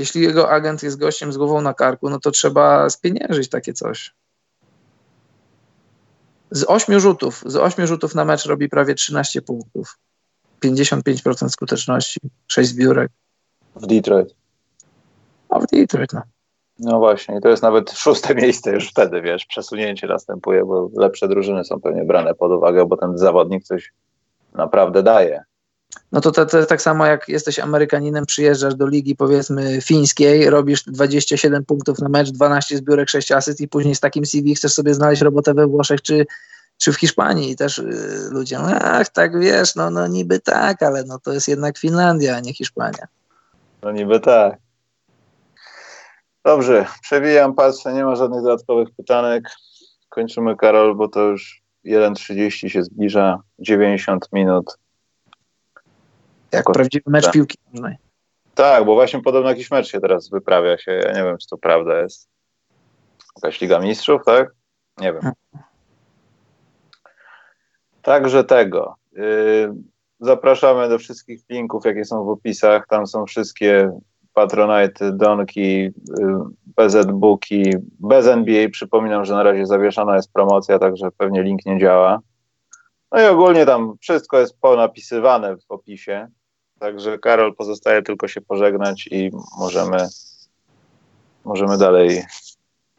jeśli jego agent jest gościem z głową na karku, no to trzeba spieniężyć takie coś. Z ośmiu rzutów, z ośmiu rzutów na mecz robi prawie 13 punktów. 55% skuteczności, 6 zbiórek. W Detroit. No w Detroit, no. No właśnie, i to jest nawet szóste miejsce już wtedy, wiesz, przesunięcie następuje, bo lepsze drużyny są pewnie brane pod uwagę, bo ten zawodnik coś naprawdę daje. No to, to, to tak samo jak jesteś Amerykaninem, przyjeżdżasz do ligi powiedzmy fińskiej, robisz 27 punktów na mecz, 12 zbiórek, 6 asyst i później z takim CV chcesz sobie znaleźć robotę we Włoszech czy czy w Hiszpanii też y, ludzie, no ach, tak wiesz, no, no niby tak, ale no to jest jednak Finlandia, a nie Hiszpania. No niby tak. Dobrze, przewijam, patrzę, nie ma żadnych dodatkowych pytanek. Kończymy, Karol, bo to już 1.30 się zbliża, 90 minut. Jak prawdziwy mecz tak. piłki nożnej. Tak, bo właśnie podobno jakiś mecz się teraz wyprawia się. Ja nie wiem, czy to prawda jest. Jakaś Liga Mistrzów, tak? Nie wiem. Także tego. Yy, zapraszamy do wszystkich linków, jakie są w opisach. Tam są wszystkie Patronite, Donki, yy, BZ Booki, bez NBA. Przypominam, że na razie zawieszona jest promocja, także pewnie link nie działa. No i ogólnie tam wszystko jest ponapisywane w opisie. Także Karol pozostaje tylko się pożegnać i możemy, możemy dalej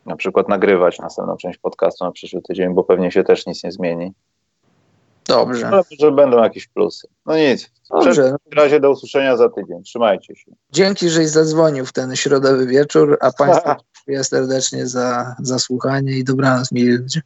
na przykład nagrywać następną część podcastu na przyszły tydzień, bo pewnie się też nic nie zmieni. Dobrze. Ale że będą jakieś plusy. No nic. Dobrze. W razie do usłyszenia za tydzień. Trzymajcie się. Dzięki, żeś zadzwonił w ten środowy wieczór, a Państwu <laughs> dziękuję serdecznie za, za słuchanie i dobranoc, mili ludzie.